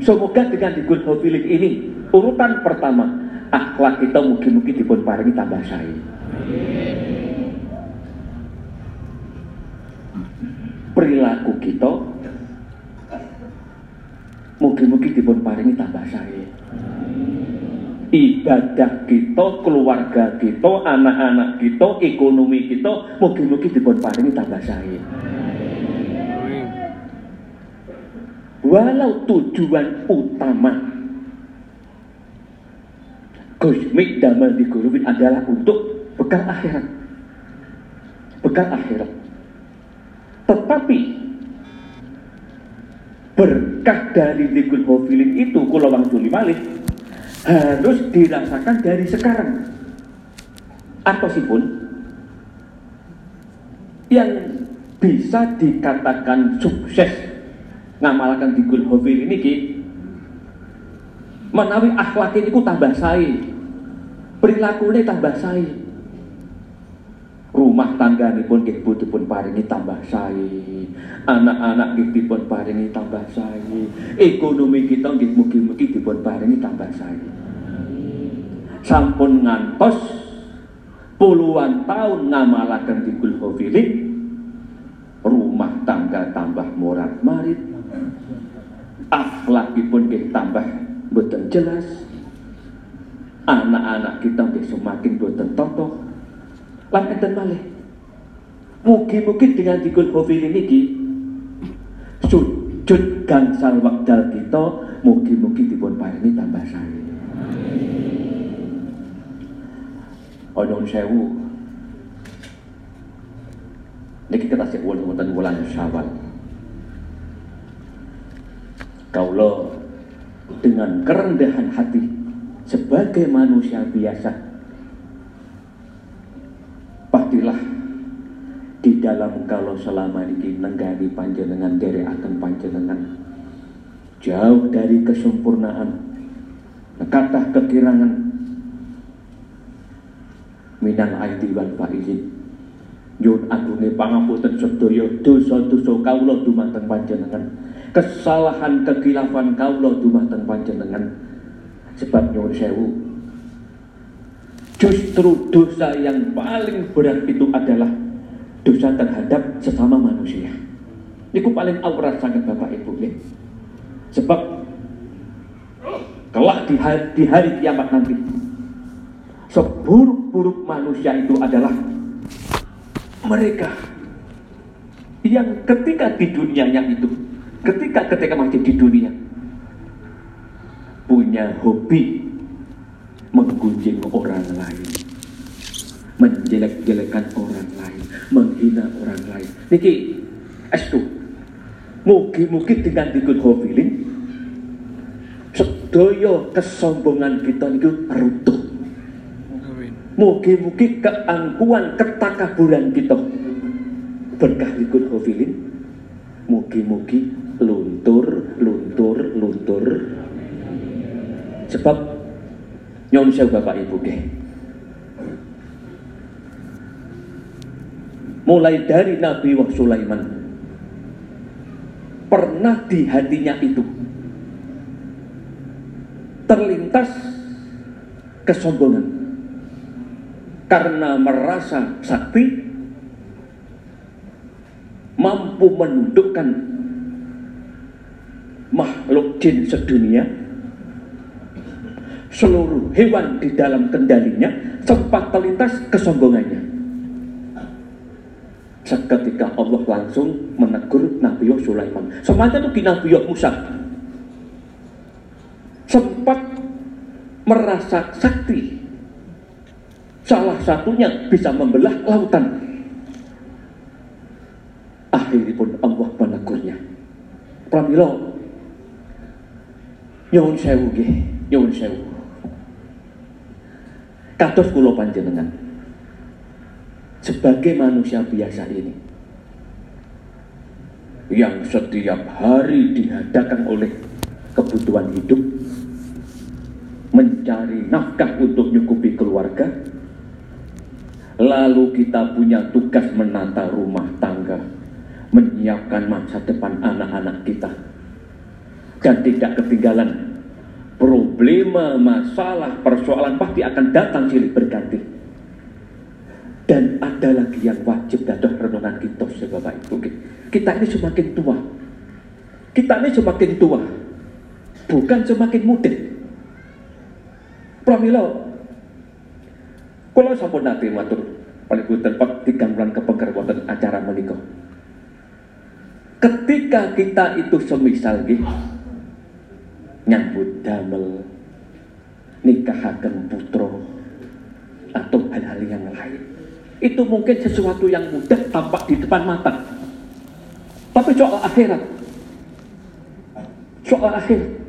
[SPEAKER 6] semoga dengan dikul hobilik ini urutan pertama akhlak kita mungkin-mungkin dipun paringi tambah saya perilaku kita mungkin-mungkin dipun paringi tambah saya ibadah kita, keluarga kita, anak-anak kita, ekonomi kita mungkin-mungkin dipun paringi tambah saya walau tujuan utama. Kosmik damai di Gurubin adalah untuk bekal akhirat. Bekal akhirat. Tetapi berkah dari Dikul Hofilin itu Kulawang Tuli Malik harus dirasakan dari sekarang. Atau pun yang bisa dikatakan sukses ngamalkan di Gul Hofil ini ki. Menawi akhlak ini ku tambah saya perilaku ini tambah saya rumah tangga ini pun butuh pun paringi tambah saya anak-anak kita pun paringi tambah saya ekonomi kita nggih mugi-mugi dipun paringi tambah saya sampun ngantos puluhan tahun ngamalaken di Gul Hofilin rumah tangga tambah morat marit akhlakipun nggih tambah boten jelas. Anak-anak kita nggih semakin boten totoh. Lan enten malih. Mugi-mugi dengan dikul hofil niki sujud gangsal wekdal kita mugi-mugi dipun paringi tambah sari Ono sewu. Niki kita sik wonten wulan Syawal Kaulah dengan kerendahan hati sebagai manusia biasa pastilah di dalam kalau selama ini nenggani panjenengan dari akan panjenengan. Jauh dari kesempurnaan kata kekirangan. Minal aidi wal faizin yun agune pangapunten sedaya dosa-dosa kawula dumateng panjenengan kesalahan kekilafan kaulah dumateng panjenengan. Sebab nyuwun sewu justru dosa yang paling berat itu adalah dosa terhadap sesama manusia. Itu paling aurat sangat bapak ibu ya. Sebab kelak di hari, di hari kiamat nanti seburuk-buruk manusia itu adalah mereka yang ketika di dunianya itu ketika ketika masih di dunia punya hobi menggunjing orang lain, menjelek-jelekan orang lain, menghina orang lain. Niki, estu, mugi-mugi dengan dikut hobiling, sedaya kesombongan kita niku runtuh.
[SPEAKER 2] Amin.
[SPEAKER 6] Mugi-mugi keangkuhan, ketakaburan kita berkah ikut hofilin. Mugi-mugi luntur, luntur, luntur. Sebab nyon sewu Bapak Ibu ke. Mulai dari Nabi Wah Sulaiman pernah di hatinya itu terlintas kesombongan karena merasa sakti mampu menundukkan makhluk jin sedunia seluruh hewan di dalam kendalinya sempat terlintas kesombongannya seketika Allah langsung menegur Nabi Sulaiman semacam itu Nabi Musa sempat merasa sakti. Salah satunya bisa membelah lautan. Akhirnya pun Allah menegurnya. Pramilo, nyuwun sewu nggih, nyuwun sewu. Kados kula panjenengan. Sebagai manusia biasa ini yang setiap hari dihadapkan oleh kebutuhan hidup mencari nafkah untuk nyukupi keluarga lalu kita punya tugas menata rumah tangga menyiapkan masa depan anak-anak kita. Dan tidak ketinggalan problema, masalah, persoalan pasti akan datang silih berganti. Dan ada lagi yang wajib dadah renungan kita Bapak Ibu. Kita ini semakin tua. Kita ini semakin tua. Bukan semakin muda. Pramila, kalau sampun nanti matur. Paling pak tiga bulan wonten acara menika. Ketika kita itu semisal nggih nyambut damel nikahaken putra atau hal-hal yang lain. Itu mungkin sesuatu yang mudah tampak di depan mata. Tapi soal akhirat, soal akhirat,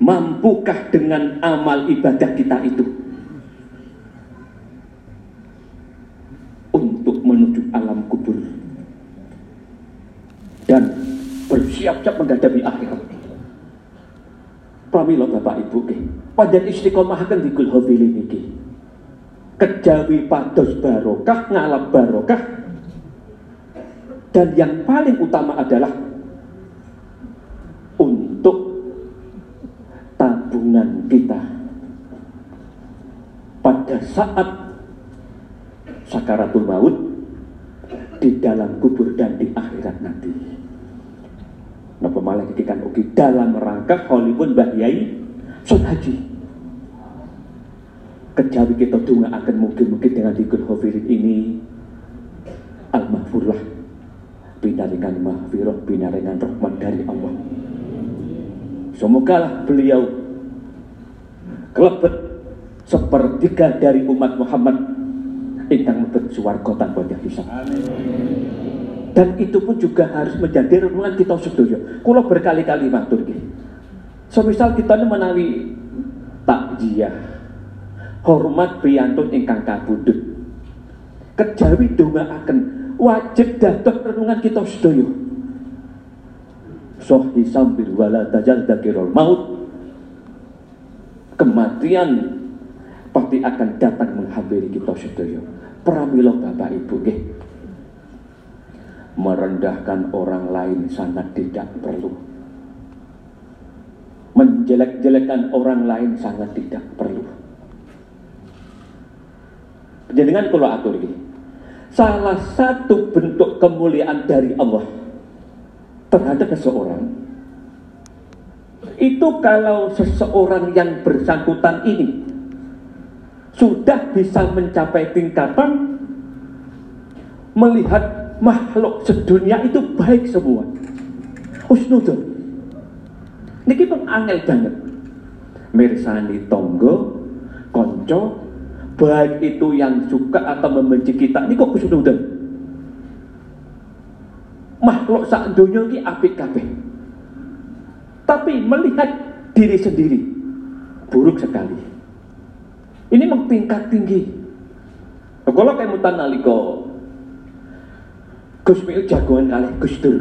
[SPEAKER 6] Mampukah dengan amal ibadah kita itu untuk menuju alam kubur dan bersiap-siap menghadapi akhirat. Pramila Bapak Ibu panjang istiqomah akan di Gulhovili niki. Kejawi pados barokah, ngalap barokah, dan yang paling utama adalah untuk tabungan kita pada saat sakaratul maut di dalam kubur dan di akhirat nanti. Napa malah dikikan ugi dalam rangka Hollywood Mbah Yai Sun Haji. Kejawi kita dunga akan mungkin-mungkin dengan dikul hofirin ini Al-Mahfurlah Binaringan mahfirah, binaringan rahmat dari Allah Semoga beliau kelebet sepertiga dari umat Muhammad ingkang mlebet suwarga tanpa hisab. Dan itu pun juga harus menjadi renungan kita sedaya. Kula berkali-kali matur nggih. Semisal kita ini menawi takjiah hormat priyantun ingkang kabudut. Kejawi akan wajib dados renungan kita sedaya sohi sambil wala tajal dakirul maut kematian pasti akan datang menghampiri kita sedaya pramila Bapak Ibu nggih merendahkan orang lain sangat tidak perlu. Menjelek-jelekan orang lain sangat tidak perlu. Jenengan kalau atur ini salah satu bentuk kemuliaan dari Allah terhadap seseorang itu kalau seseorang yang bersangkutan ini sudah bisa mencapai tingkatan melihat makhluk sedunia itu baik semua husnudon Niki pun angel banget. Mirsani tonggo, konco, baik itu yang suka atau membenci kita, ini kok. Makhluk sak dunia ini apik kabeh. Tapi melihat diri sendiri buruk sekali. Ini memang tingkat tinggi. Kalau kayak mutan naliko Gus Miu jagoan kali Gus Dur.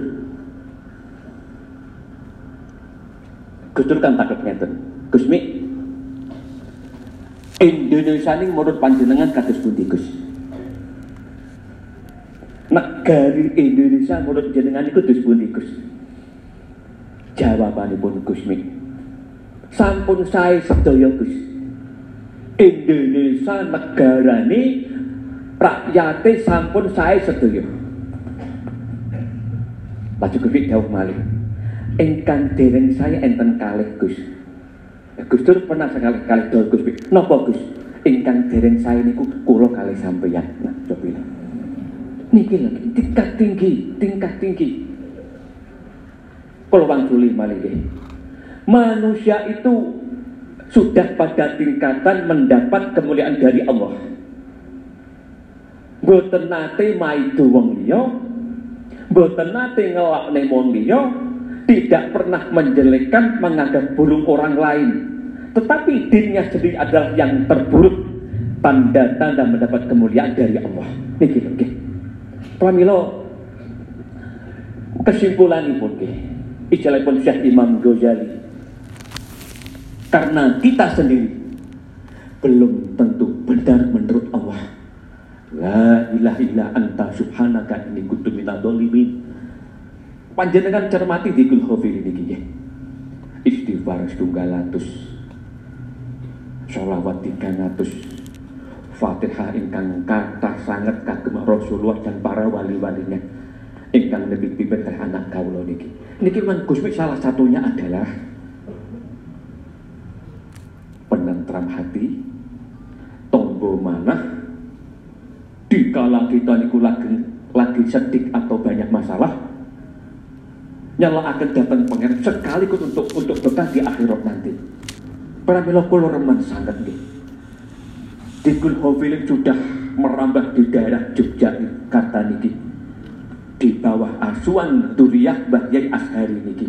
[SPEAKER 6] Gus Dur kan takut ngeten. Gus Mi, Indonesia ini menurut panjenengan kados pundi Gus? Negari Indonesia menurut jenengan itu kados pundi Gus? Jawabanipun Gus Mi. Sampun saya sedaya Gus. Indonesia negara ini rakyatnya sampun saya sedaya. Laju Gus jauh malih. Engkang dereng saya enten kalih Gus. Gus Dur pernah sekali-kali dawuh Gus. Napa Gus? Ingkang dereng saya niku kula kali sampeyan. Nah, coba Niki lagi tingkat tinggi, tingkat tinggi. Kalau wangsuli malih nggih. Manusia itu sudah pada tingkatan mendapat kemuliaan dari Allah. Boten nate maido wong liya, boten nate ngelakne wong liya, tidak pernah menjelekkan menganggap burung orang lain. Tetapi dirinya sendiri adalah yang terburuk tanda-tanda mendapat kemuliaan dari Allah. Niki nggih pramila kesimpulanipun nggih ijazahipun Syekh Imam Ghazali. Karena kita sendiri belum tentu benar menurut Allah La ilaha illa anta subhanaka inni kuntu minadh panjenengan cermati di kul ini nggih. Istighfar setunggal atus. Sholawat tiga ratus. Fatihah ingkang kata sangat kagem Rasulullah dan para wali-walinya. Ingkang lebih pipet anak kawula niki. Niki man Gusmi salah satunya adalah penentram hati, tonggo manah, dikala kita niku lagi lagi sedih atau banyak masalah, nyala akan datang pengen sekaligus untuk untuk bekal di akhirat nanti. Para milo kulo reman sangat nih. Di Kulhovilim sudah merambah di daerah Jogja kata niki di bawah asuhan Duriyah Bahyai Ashari niki.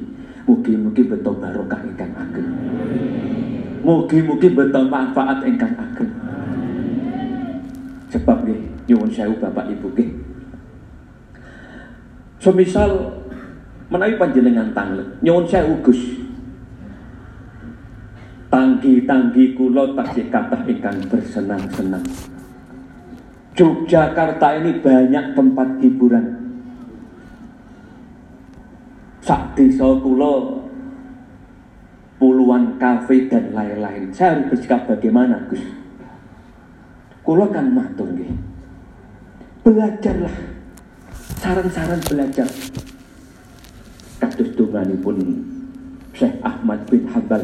[SPEAKER 6] Mugi-mugi betul barokah ingkang ageng. Mugi-mugi betul manfaat ingkang ageng. Sebab nih nyuwun sewu Bapak Ibu nggih. Semisal menawi panjenengan tanglet nyuwun sewu Gus. Tanggi-tanggi kula tasih kathah ingkang bersenang-senang. Yogyakarta ini banyak tempat hiburan. Sak desa kula puluhan kafe dan lain-lain. Saya harus bersikap bagaimana Gus? Kula kan matur nggih belajarlah. Saran-saran belajar. Kados pun Syekh Ahmad bin Hambal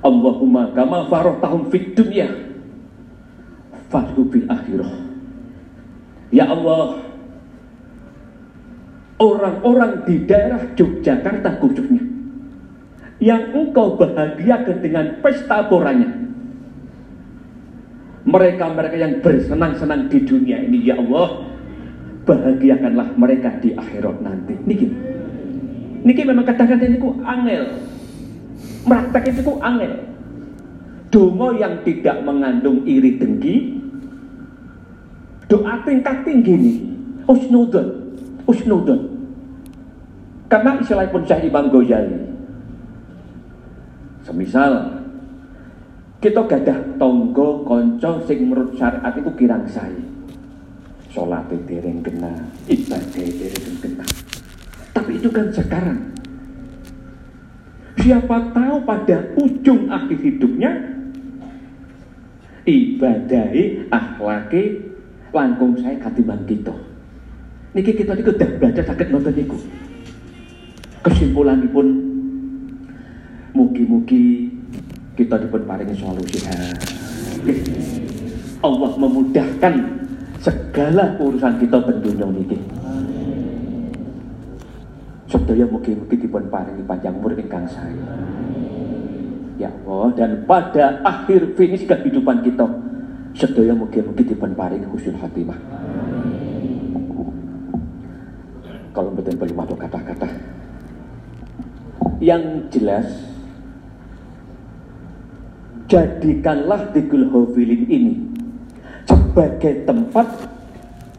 [SPEAKER 6] Allahumma kama farotahum fid dunya farhu bil akhirah. Ya Allah orang-orang di daerah Yogyakarta khususnya yang engkau bahagiakan dengan pesta poranya mereka-mereka yang bersenang-senang di dunia ini ya Allah bahagiakanlah mereka di akhirat nanti niki Niki memang kadang-kadang niku angel. Meraktek itu angel. Dongo yang tidak mengandung iri dengki, doa tingkat tinggi nih, usnudun, usnudun. Karena istilah pun Syekh Imam Ghazali. Semisal kita gadah tonggo konco sing menurut syariat itu kirang saya. Sholat dereng kena, ibadah dereng kena. Tapi itu kan sekarang. Siapa tahu pada ujung akhir hidupnya ibadahi, akhlaki, langkung saya katimbang kita. Niki kita niku udah belajar sakit nonton. Kesimpulan pun mugi-mugi kita dipun paringi solusi. Allah memudahkan segala urusan kita tentunya niki sedaya mugi-mugi dipun paringi panjang umur ingkang saya Ya Allah, dan pada akhir finish kehidupan kita, sedaya mugi-mugi dipun paring husnul khatimah. Kalau betul perlu matur kata-kata. Yang jelas, jadikanlah Tigul Hofilin ini sebagai tempat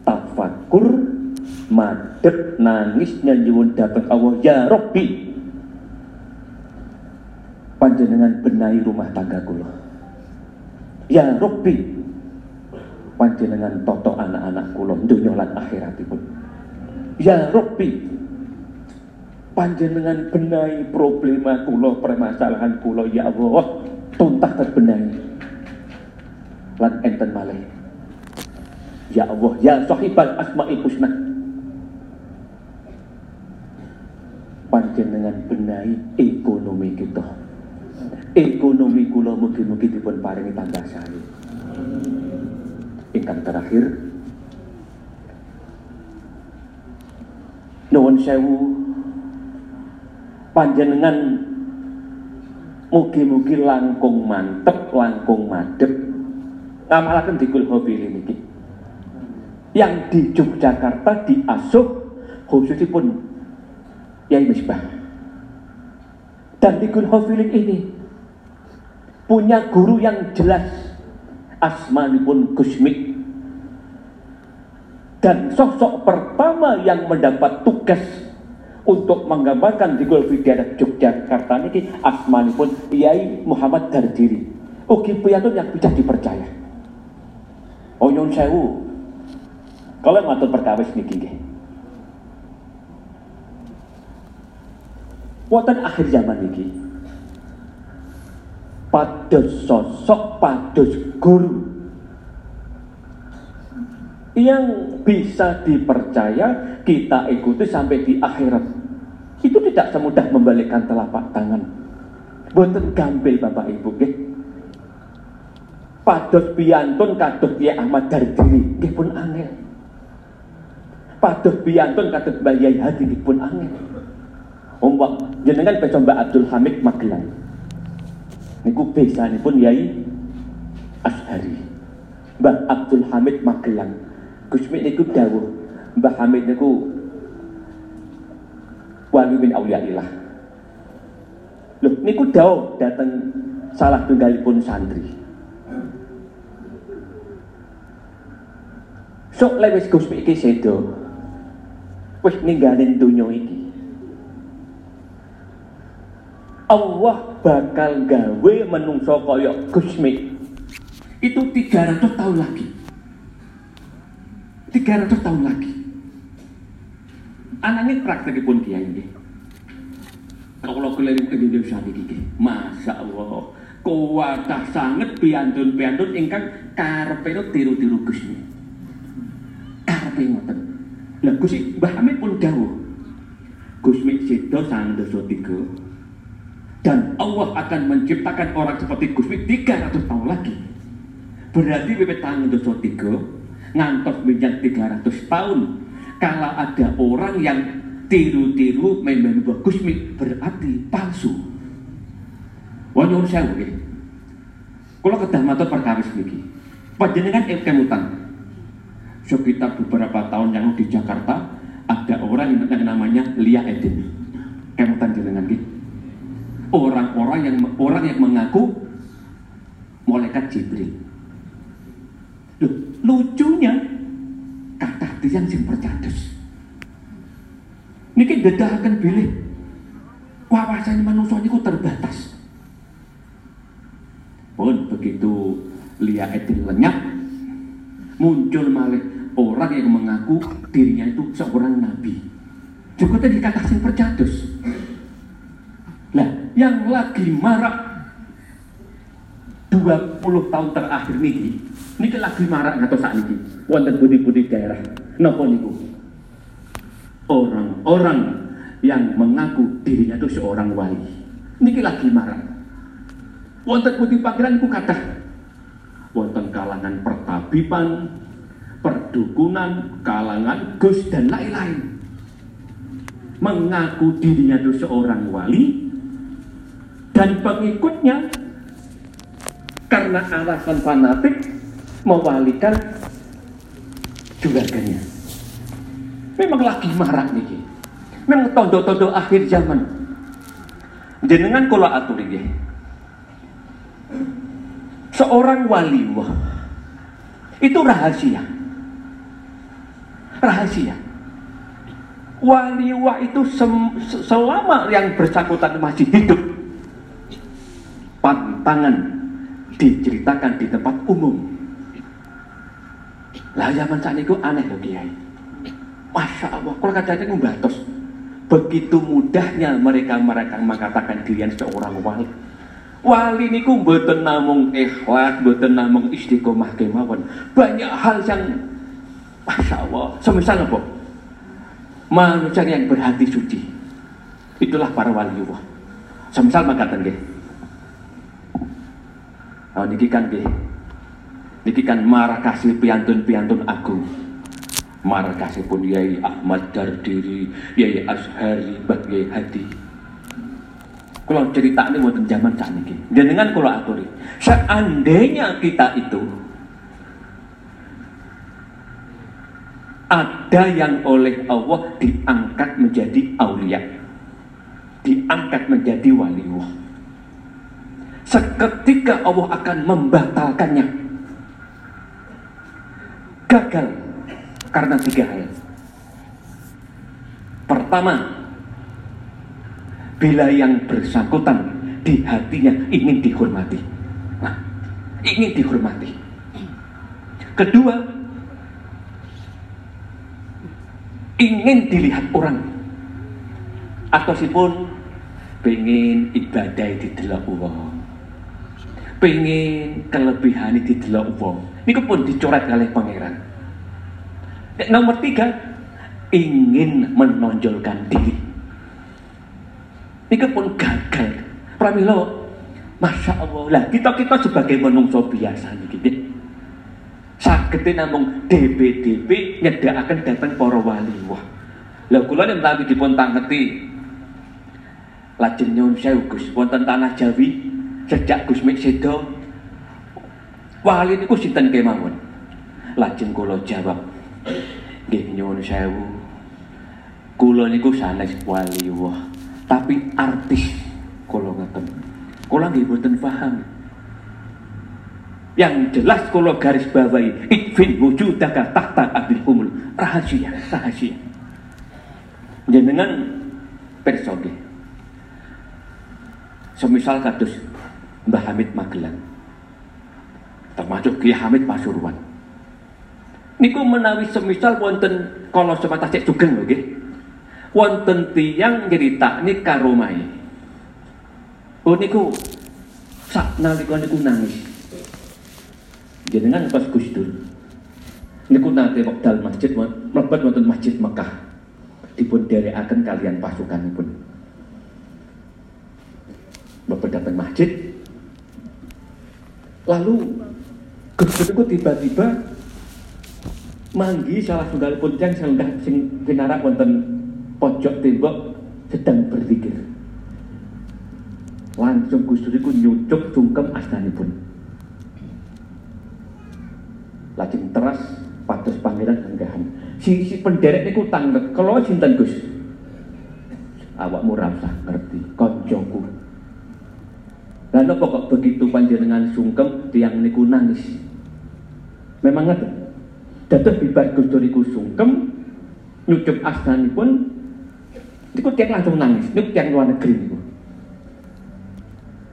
[SPEAKER 6] tafakur, madep, nangis, nyanyuun datang Allah, ya Rabbi, panjenengan benahi rumah tangga kula. Ya Rabbi, panjenengan toto anak-anak kula dunya lan akhiratipun. Ya Rabbi, panjenengan benahi problema kula, permasalahan kula ya Allah, tuntas terbenahi. Lan enten malih. Ya Allah, ya sahibal asma'il husna. Panjenengan benahi ekonomi kita ekonomi kula mugi-mugi dipun paringi tambah sari. Ingkang terakhir nuwun sewu panjenengan mugi-mugi langkung mantep, langkung madep ngamalaken dikul hobi niki. Yang di Yogyakarta diasuh khususipun Yai Misbah. Dan dikul hofilik ini punya guru yang jelas asmanipun Gusmi dan sosok pertama yang mendapat tugas untuk menggambarkan di Gulfidiadat Yogyakarta ini asmanipun Yai Muhammad Dardiri ugi piyantun yang bisa dipercaya. Onyon sewu. Kalau ngatur perkawis niki nggih. Akhir zaman niki pados sosok pados guru yang bisa dipercaya kita ikuti sampai di akhirat. Itu tidak semudah membalikkan telapak tangan. Boten gampil Bapak Ibu nggih. Pados piantun kados Kiai Ahmad Dardiri nggih pun angel. Pados piantun kados Mbah Yai Hadi pun angel. Umpam jenengan baca Mbak Abdul Hamid Magelang. Niku pun Yai Ashari. Mbah Abdul Hamid Magelang Gusmi niku dawuh Mbah Hamid niku wali min auliyaillah Loh niku dawuh datang salah tunggalipun santri. Sok lewis Gusmi iki sedo. Wis ninggalin donya iki. Allah bakal gawe menungso kaya Gusmi itu 300 tahun lagi 300 tahun lagi. Anaknya praktek pun kiai ini. Kalau keliling ke Indonesia ini Masya Allah. Kuatah sangat piantun-piantun ingkang karpe tiru-tiru Gusmi karpe ngoten. Lah Gusti Mbah pun dawuh Gusmi sedo sang dosa tiga. Dan Allah akan menciptakan orang seperti Gus 300 tahun lagi. Berarti bebet tangan dosa tiga ngantos minyak 300 tahun. Kalau ada orang yang tiru-tiru main-main bagus berarti palsu. Wanyur saya oke kalau kedah mata perkawis niki. Panjenengan kemutan. Sekitar beberapa tahun yang di Jakarta ada orang yang namanya Lia Eden kemutan jenengan gitu orang-orang yang orang yang mengaku malaikat Jibril. Loh, lucunya kata yang sing percados. Niki akan pilih wawasan manusia niku terbatas. Pun begitu Lia Edin lenyap, muncul malah orang yang mengaku dirinya itu seorang nabi. Juga tadi kata sing percados. Nah, yang lagi marak 20 tahun terakhir niki, niki lagi marak atau saat niki, wonten budi-budi daerah. Napa niku? Orang-orang yang mengaku dirinya itu seorang wali. Niki lagi marak. Wonten budi panggilan niku kata wonten kalangan pertabipan, perdukunan, kalangan gus dan lain-lain mengaku dirinya itu seorang wali dan pengikutnya karena alasan fanatik mewalikan juragannya. Memang lagi marak nih. Memang tondo-tondo akhir zaman. Jenengan kula aturi nggih. Seorang waliwah itu rahasia. Rahasia. Waliwah itu selama yang bersangkutan masih hidup pantangan diceritakan di tempat umum. Lah zaman saat itu aneh loh Kiai. Masya Allah, kalau kadang membatos. Begitu mudahnya mereka mereka mengatakan dirian seorang wali. Wali niku mboten namung ikhlas, mboten namung istiqomah kemawon. Banyak hal yang Masya Allah, semisal apa? Manusia yang berhati suci. Itulah para wali Allah. Semisal mengatakan nggih. Oh niki kan nggih. Niki kan marakasi piantun-piantun agung. Marakasi pun Yai Ahmad Dardiri, Yai Ashari, Mbak Yai Hadi. Kalau cerita ini wonten zaman saat ini, dengan kalau aturi, seandainya kita itu ada yang oleh Allah diangkat menjadi aulia, diangkat menjadi waliullah. Seketika Allah akan membatalkannya. Gagal karena tiga hal. Pertama, bila yang bersangkutan di hatinya ingin dihormati. Nah, ingin dihormati. Kedua, ingin dilihat orang. Atau pun pengen ibadah di delok wong. Pengen kelebihan di delok wong. Ini pun dicoret oleh pangeran. Nomor tiga, ingin menonjolkan diri. Ini pun gagal. Pramilo, Masya Allah lah kita kita sebagai menungso biasa nih gini. Sakete namung DB-DB nyedakaken datang para wali. Wah. Lah kula nek menawi dipun tangeti lajeng nyuwun sewu Gus wonten tanah Jawi sejak Gus Mik sedo wali niku sinten kemawon. Lajeng kula jawab nggih nyuwun sewu. Kula niku sanes wali wah, tapi artis kula ngeten. Kula nggih mboten paham. Yang jelas kalau garis bawahi Ikfin wujudaka tahta abil humul Rahasia, rahasia Jenengan persoge Semisal kados Mbah Hamid Magelang Termasuk Kiai Hamid Pasuruan. Niku menawi semisal wonten kalau sebatas cek sugeng lho nggih. Wonten tiyang nyeritakne karomai. Oh niku sak nalika niku nangis. Jenengan pas Gus Dur. Niku nate wekdal masjid mlebet wonten masjid Mekah. Dipun derekaken kalian pasukanipun. Bapak datang masjid. Lalu Niku tiba-tiba manggi salah pun yang sing sing pinarak wonten pojok tembok sedang berzikir langsung Gus Dur niku nyucuk sungkem astanipun lajeng teras pados pangeran enggahan si, si penderek niku tanggep kalau sinten Gus? Awakmu ora usah ngerti koncoku lan apa kok begitu panjenengan sungkem tiang niku nangis memang ngeten dados bibar Gus Dur niku sungkem nyucup asnanipun niku tiang langsung nangis niku tiang luar negeri niku.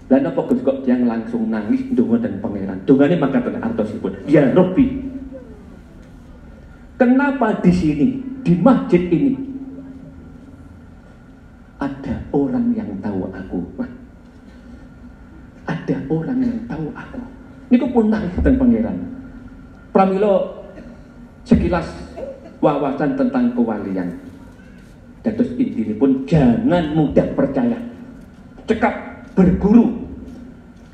[SPEAKER 6] Lan apa Gus kok tiang langsung nangis ndonga dan pangeran? Dongane makaten artosipun. Ya Rabbi kenapa di sini di masjid ini ada orang yang tahu aku? Ada orang yang tahu aku. Niku pun nangis dan pangeran pramilo sekilas wawasan tentang kewalian. Dados ini pun jangan mudah percaya. Cekap berguru.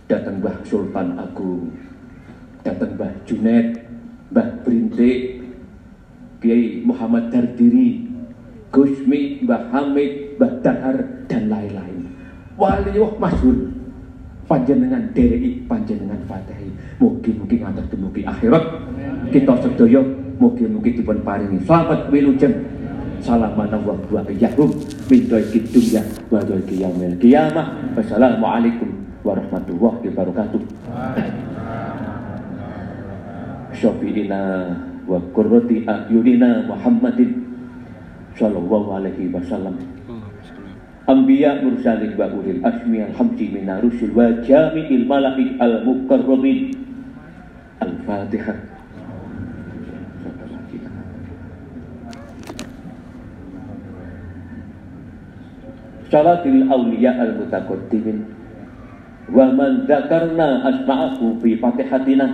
[SPEAKER 6] Datang Mbah Sultan Agung datang Mbah Junet Mbah Brintik Kiai Muhammad Dardiri Gusmi Mbah Hamid Mbah Dahar dan lain-lain. Wali wah masyhur panjenengan dereki panjenengan Fatihi mugi-mugi ngantos dumugi akhirat. Kita sedaya mugi-mugi dipun paringi. Selamat wilujeng salaman wa barakatuh min dhaiki dunya wa dhaiki yaumil qiyamah wassalamualaikum warahmatullahi wabarakatuh. Syafi'ina wa qurrati a'yunina Muhammadin sallallahu alaihi wasallam. Anbiya mursalin wa ulil asmi alhamdi minna rusul wa jami'il malaik al الفاتحة. صلاة الأولياء المتقدمين. ومن ذكرنا أسمعه في فاتحتنا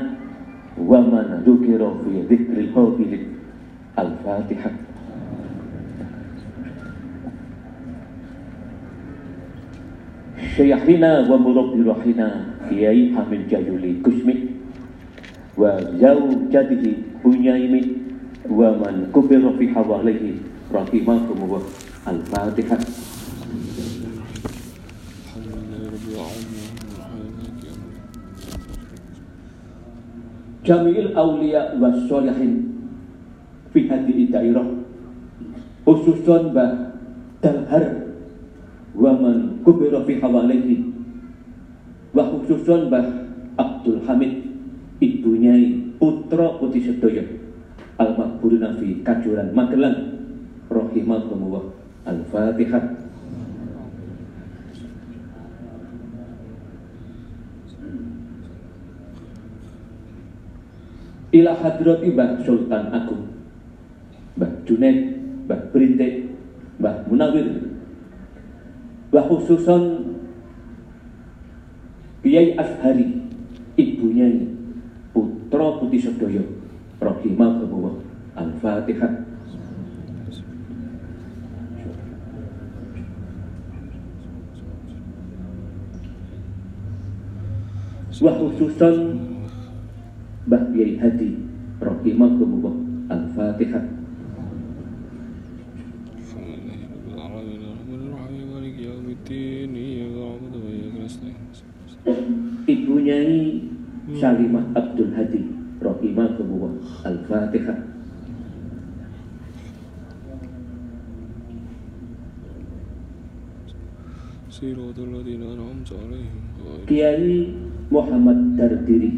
[SPEAKER 6] ومن ذكر في ذكر الحافل الفاتحة. شيخنا ومربي روحنا أيها من جايولي كشمي wa zaujatihi Bunyaimi wa man kubira fi hawalihi rahimahumullah Al-Fatihah Jami'il awliya wa sholihin fi hadihi dairah khususun bah dalhar wa man kubira fi hawalihi wa khususun bah Abdul Hamid ibunya putra putih sedaya al makburina fi kajuran Magelang rahimahumullah al-fatihah. Ila hadrati Mbah Sultan Agung Mbah Junaid Mbah Brintik Mbah Munawir. Mbah khususon Kiai Ashari ibunya putra putih sedaya rahimahullah al-fatihah. Wa khususan Mbah Kiai Hadi rahimahullah al-fatihah. Ibunya Salimah Abdul Hadi rahimahullah Al-Fatihah Kiai Muhammad Dardiri.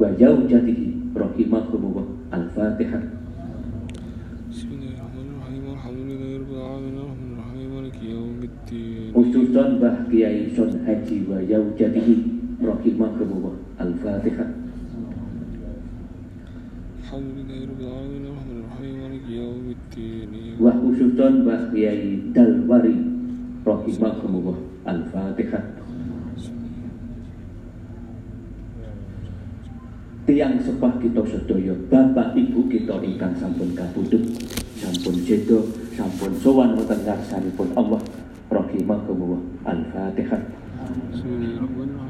[SPEAKER 6] Wajau Jatihi rahimahullah Al-Fatihah Khususan Bah Kiai Son Haji Wajau Jatihi rahimahumullah al-fatihah. Wa khususan Mbah Kiai Dalwari. Rahimahumullah al-fatihah. Tiang sepah kita sedaya bapak ibu kita ingkang sampun kabudut. Sampun jedo sampun sowan wonten ngarsanipun Allah. Rahimahumullah al-fatihah. Bismillahirrahmanirrahim.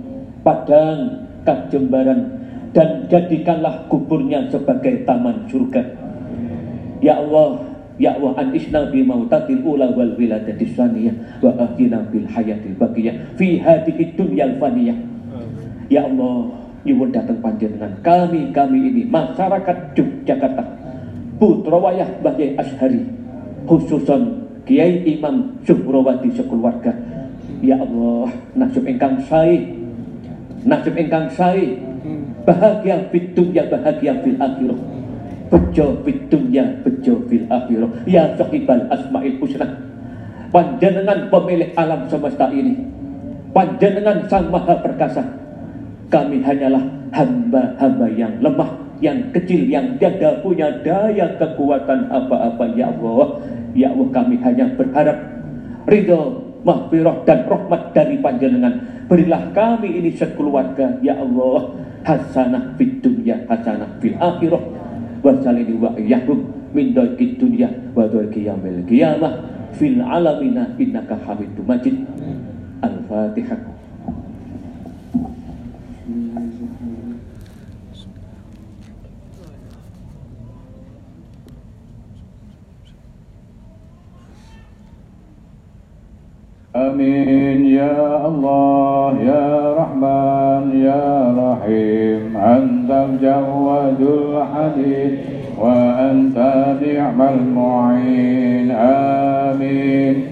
[SPEAKER 6] padang kajembaran dan jadikanlah kuburnya sebagai taman surga. Ya Allah, Ya Allah, anisna bi mautatil ula wal wiladati saniyah wa ahdina bil hayatil baqiyah fi hadhihi dunyal faniyah. Ya Allah, nyuwun datang panjenengan kami kami ini masyarakat Yogyakarta putra wayah Mbah Ashari khususon Kiai Imam Suhrawati sekeluarga Ya Allah nasib engkang sae nasib engkang sae bahagia fid dunya bahagia fil akhirah. Bejo fid dunya bejo fil akhirah. Ya sahibal asmaul husna. Panjenengan pemilik alam semesta ini. Panjenengan sang maha perkasa. Kami hanyalah hamba-hamba yang lemah yang kecil yang tidak punya daya kekuatan apa-apa. Ya Allah ya Allah kami hanya berharap ridho mahfirah dan rahmat dari panjenengan. Berilah kami ini sekeluarga ya Allah hasanah fid dunya hasanah fil akhirah. Wa salini wa iyyahum min daikid dunya wa daiki yaumil qiyamah. Fil alamina innaka hamidum majid. Al-fatihah
[SPEAKER 4] آمين. يا الله يا رحمن يا رحيم. أنت الجواد الحديد وأنت نعم المعين. آمين.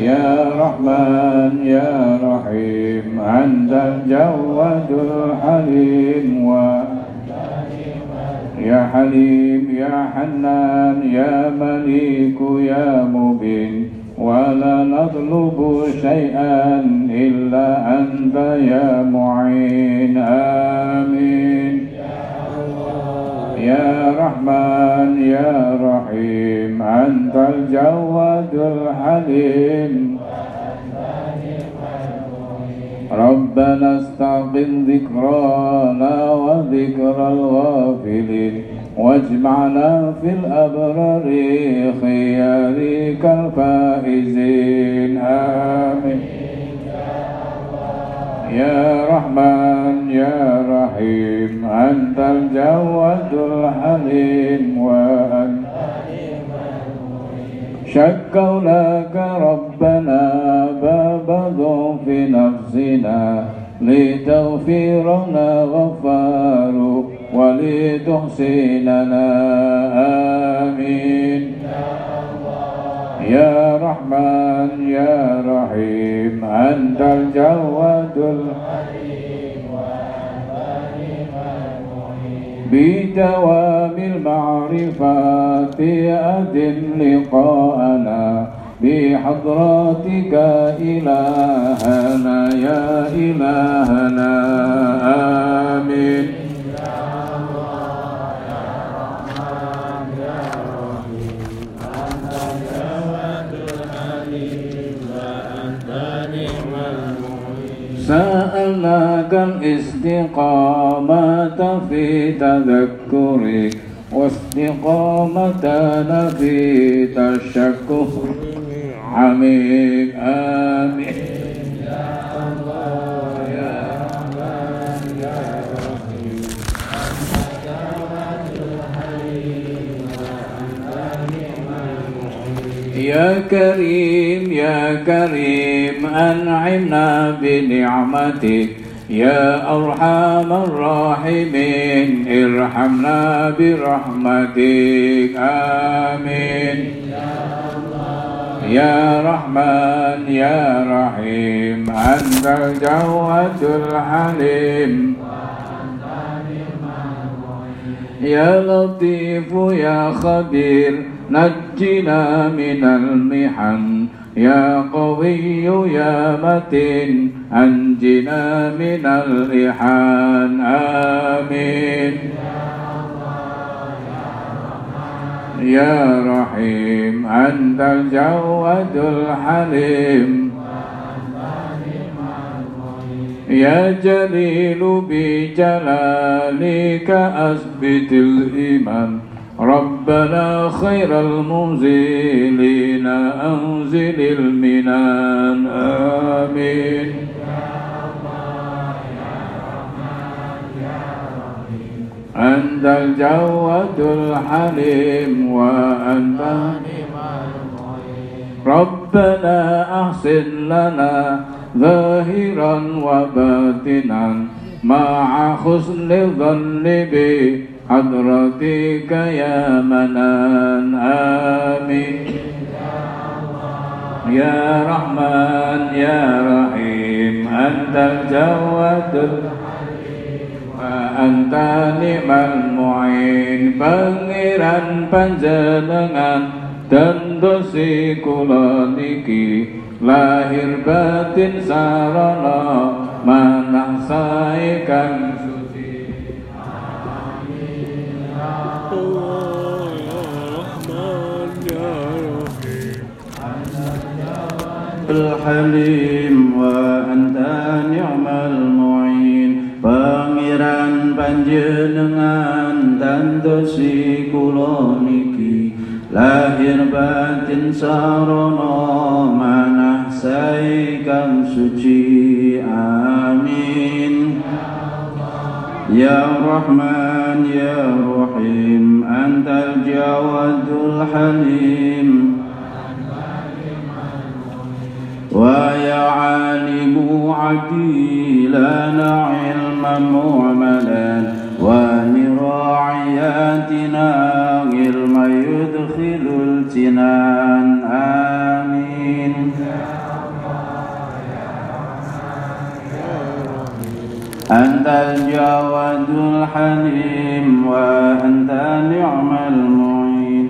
[SPEAKER 4] يا رحمن يا رحيم. أنت الجواد الحليم وأنت يا حليم يا حنان يا مليك يا مبين. ولا نطلب شيئا إلا أنت يا معين. آمين. يا رحمن يا رحيم أنت الجواد الحليم. ربنا استقم ذكرانا وذكر الغافلين. واجمعنا في الأبرار خيارك الفائزين. آمين. يا رحمن يا رحيم أنت الجواد الحليم وأنت شكوا لك ربنا باب ضعف نفسنا لتغفرنا ولتحسننا آمين. يا رحمن يا رحيم أنت الجواد الحليم بدوام المعرفات أدم لقاءنا. بحضرتك إلهنا يا إلهنا. آمين. في تذكرك واستقامتنا في تشكر عميق آمين. يا كريم يا كريم أنعمنا بنعمتك. يا أرحم الراحمين ارحمنا برحمتك آمين. يا رحمن يا رحيم أنت الجواد الحليم. يا لطيف يا خبير نجنا من المحن. يا قوي يا متين أنجنا من الإحان آمين يا رحيم أنت الجواد الحليم يا جليل بجلالك أثبت الإيمان ربنا خير المنزلين أنزل المنان. آمين. أنت الجواد الحليم وأنت ربنا أحسن لنا ظاهرا وباطنا مع حسن الظن بحضرتك يا منان آمين يا رحمن يا رحيم أنت الجواد وأنت نعم المعين Pangeran panjenengan dan dosi kula niki lahir batin sarana manah sae kang Halim
[SPEAKER 5] wa anta ni'mal mu'in. Pangeran panjenengan dan dosi kuloniki, lahir batin sarana manah sae suci. Amin. Ya Rahman Ya Rahim Antal Jawadul Halim ويا عالم عديلنا علما معملا ولراعياتنا علما يدخل الجنان. آمين. أنت الجواد الحليم وأنت نعم المعين.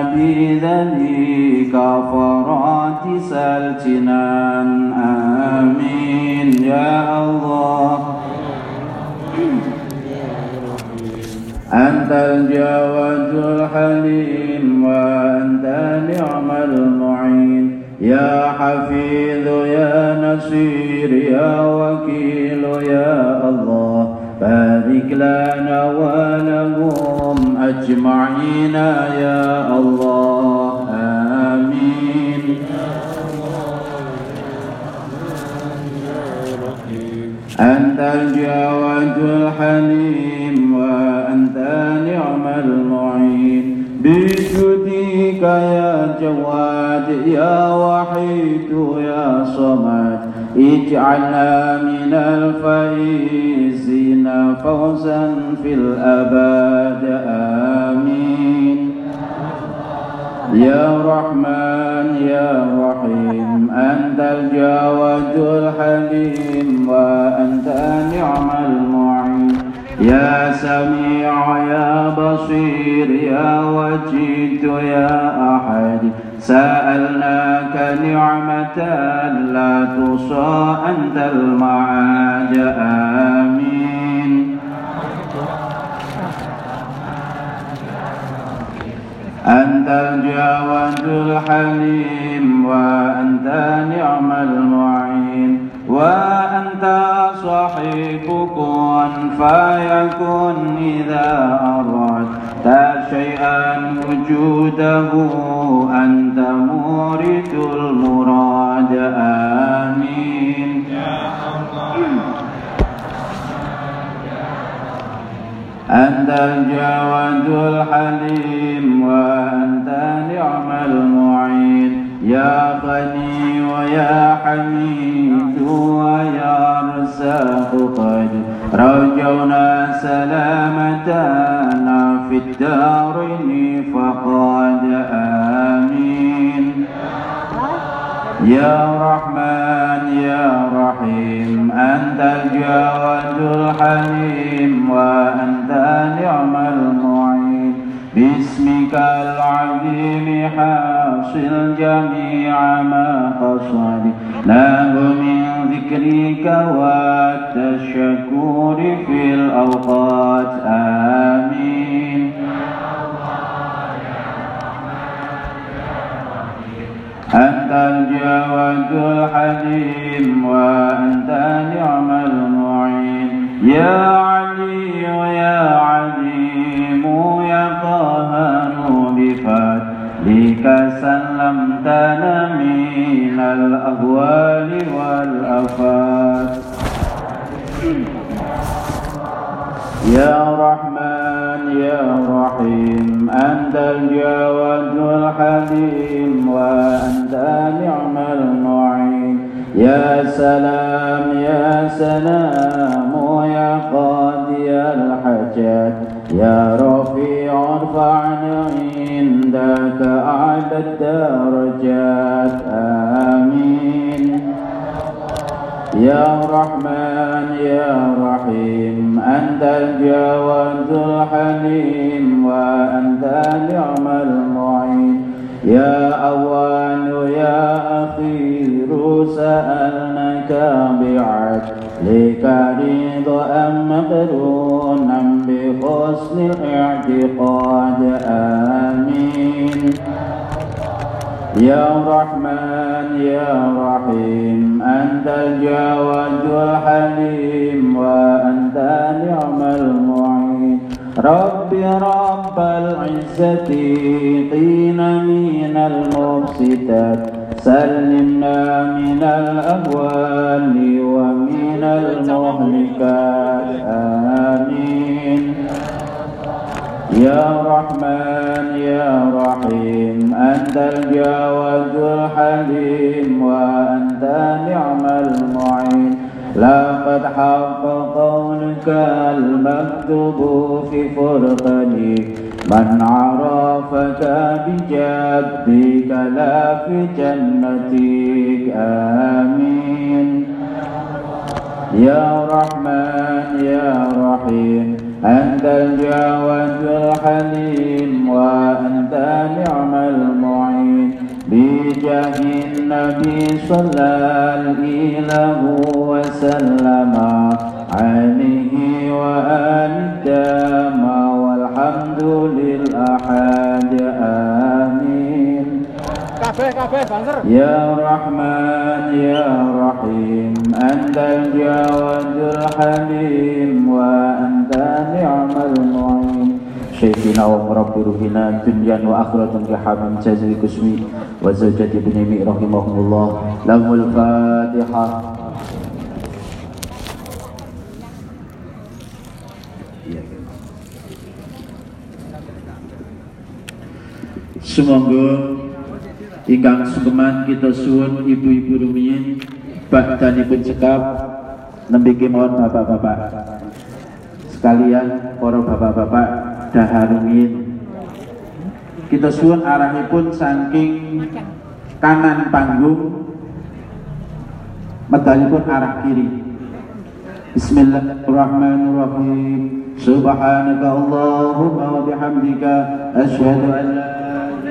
[SPEAKER 5] بذلك فرات الجنان آمين. يا الله. أنت الجواد الحليم وأنت نعم المعين. يا حفيظ يا نصير يا وكيل يا الله. بارك لنا ولهم. أجمعين يا الله آمين. أنت الجواد الحليم وأنت نعم المعين. بجودك يا جواد يا وحيد يا صمد اجعلنا من الفائزين فوزا في الأبد آمين. يا رحمن يا رحيم أنت الجواد الحليم وأنت نعم المعين. يا سميع يا بصير يا وجيد يا أحد. سألناك نعمة لا تصى أنت المعاد آمين. أنت الجواد الحليم وأنت نعم المعين. وأنت كن فيكن إذا أردت شيئا وجوده أنت مورد المراد. آمين. أنت الجواد الحليم وأنت نعم المعين يا غني ويا حميد ويا رزاق قد رجونا سلامتنا في الدارين فقد آمين. يا رحمن يا رحيم أنت الجواد الحليم وأنت نعم المعين. باسمك العظيم حاصل جميع ما حصل. له من ذكرك والتشكر في الأوقات. آمين. أنت الجواد الحليم وأنت نعم المعين يا علي يا عليم يا قهار بفضلك سلمتنا من الأهوال والأفات. يا رحمن يا رحيم أنت الجواد الحليم وأنت نعم المعين. يا سلام يا سلام قاضي الحاجات يا رفيع ارفعنا عندك أعلى الدرجات. آمين. يا رحمن يا رحيم أنت الجواد الحليم وأنت نعم المعين. يا أول يا أخير سألناك بعدلك رضا مقرونا بحسن الاعتقاد. آمين. يا رحمن يا رحيم أنت الجواد الحليم وأنت نعم المعين. رب رب العزة قين من المفسدات. سلمنا من الأهوال ومن المهلكات. آمين. يا رحمن يا رحيم أنت الجواد الحليم وأنت نعم المعين. لقد حق قولك المكتوب في فرقني. من عرفك بجدك لا في جنتك آمين. يا رحمن يا رحيم أنت الجواد الحليم وأنت نعم المعين. بجاه النبي صلى الإله وسلم عليه وآل الدام والحمد للأحد آمين يا رحمن يا رحيم أنت الجواد الحليم وأنت نعم المعين شيخنا ومربي روحنا دنيا وآخرة كحمام جزل كسمي وزوجة ابن رحمهم الله لهم الفاتحة Semoga ingkang sukeman kita suwun ibu-ibu rumiyin bakdanipun cekap nembiki mohon bapak-bapak. Sekalian para bapak-bapak daharumin kita suwun arahipun saking kanan panggung medalipun arah kiri. Bismillahirrahmanirrahim. Subhanaka Allahumma wa bihamdika Ashhadu an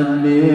[SPEAKER 5] عَدْلٍ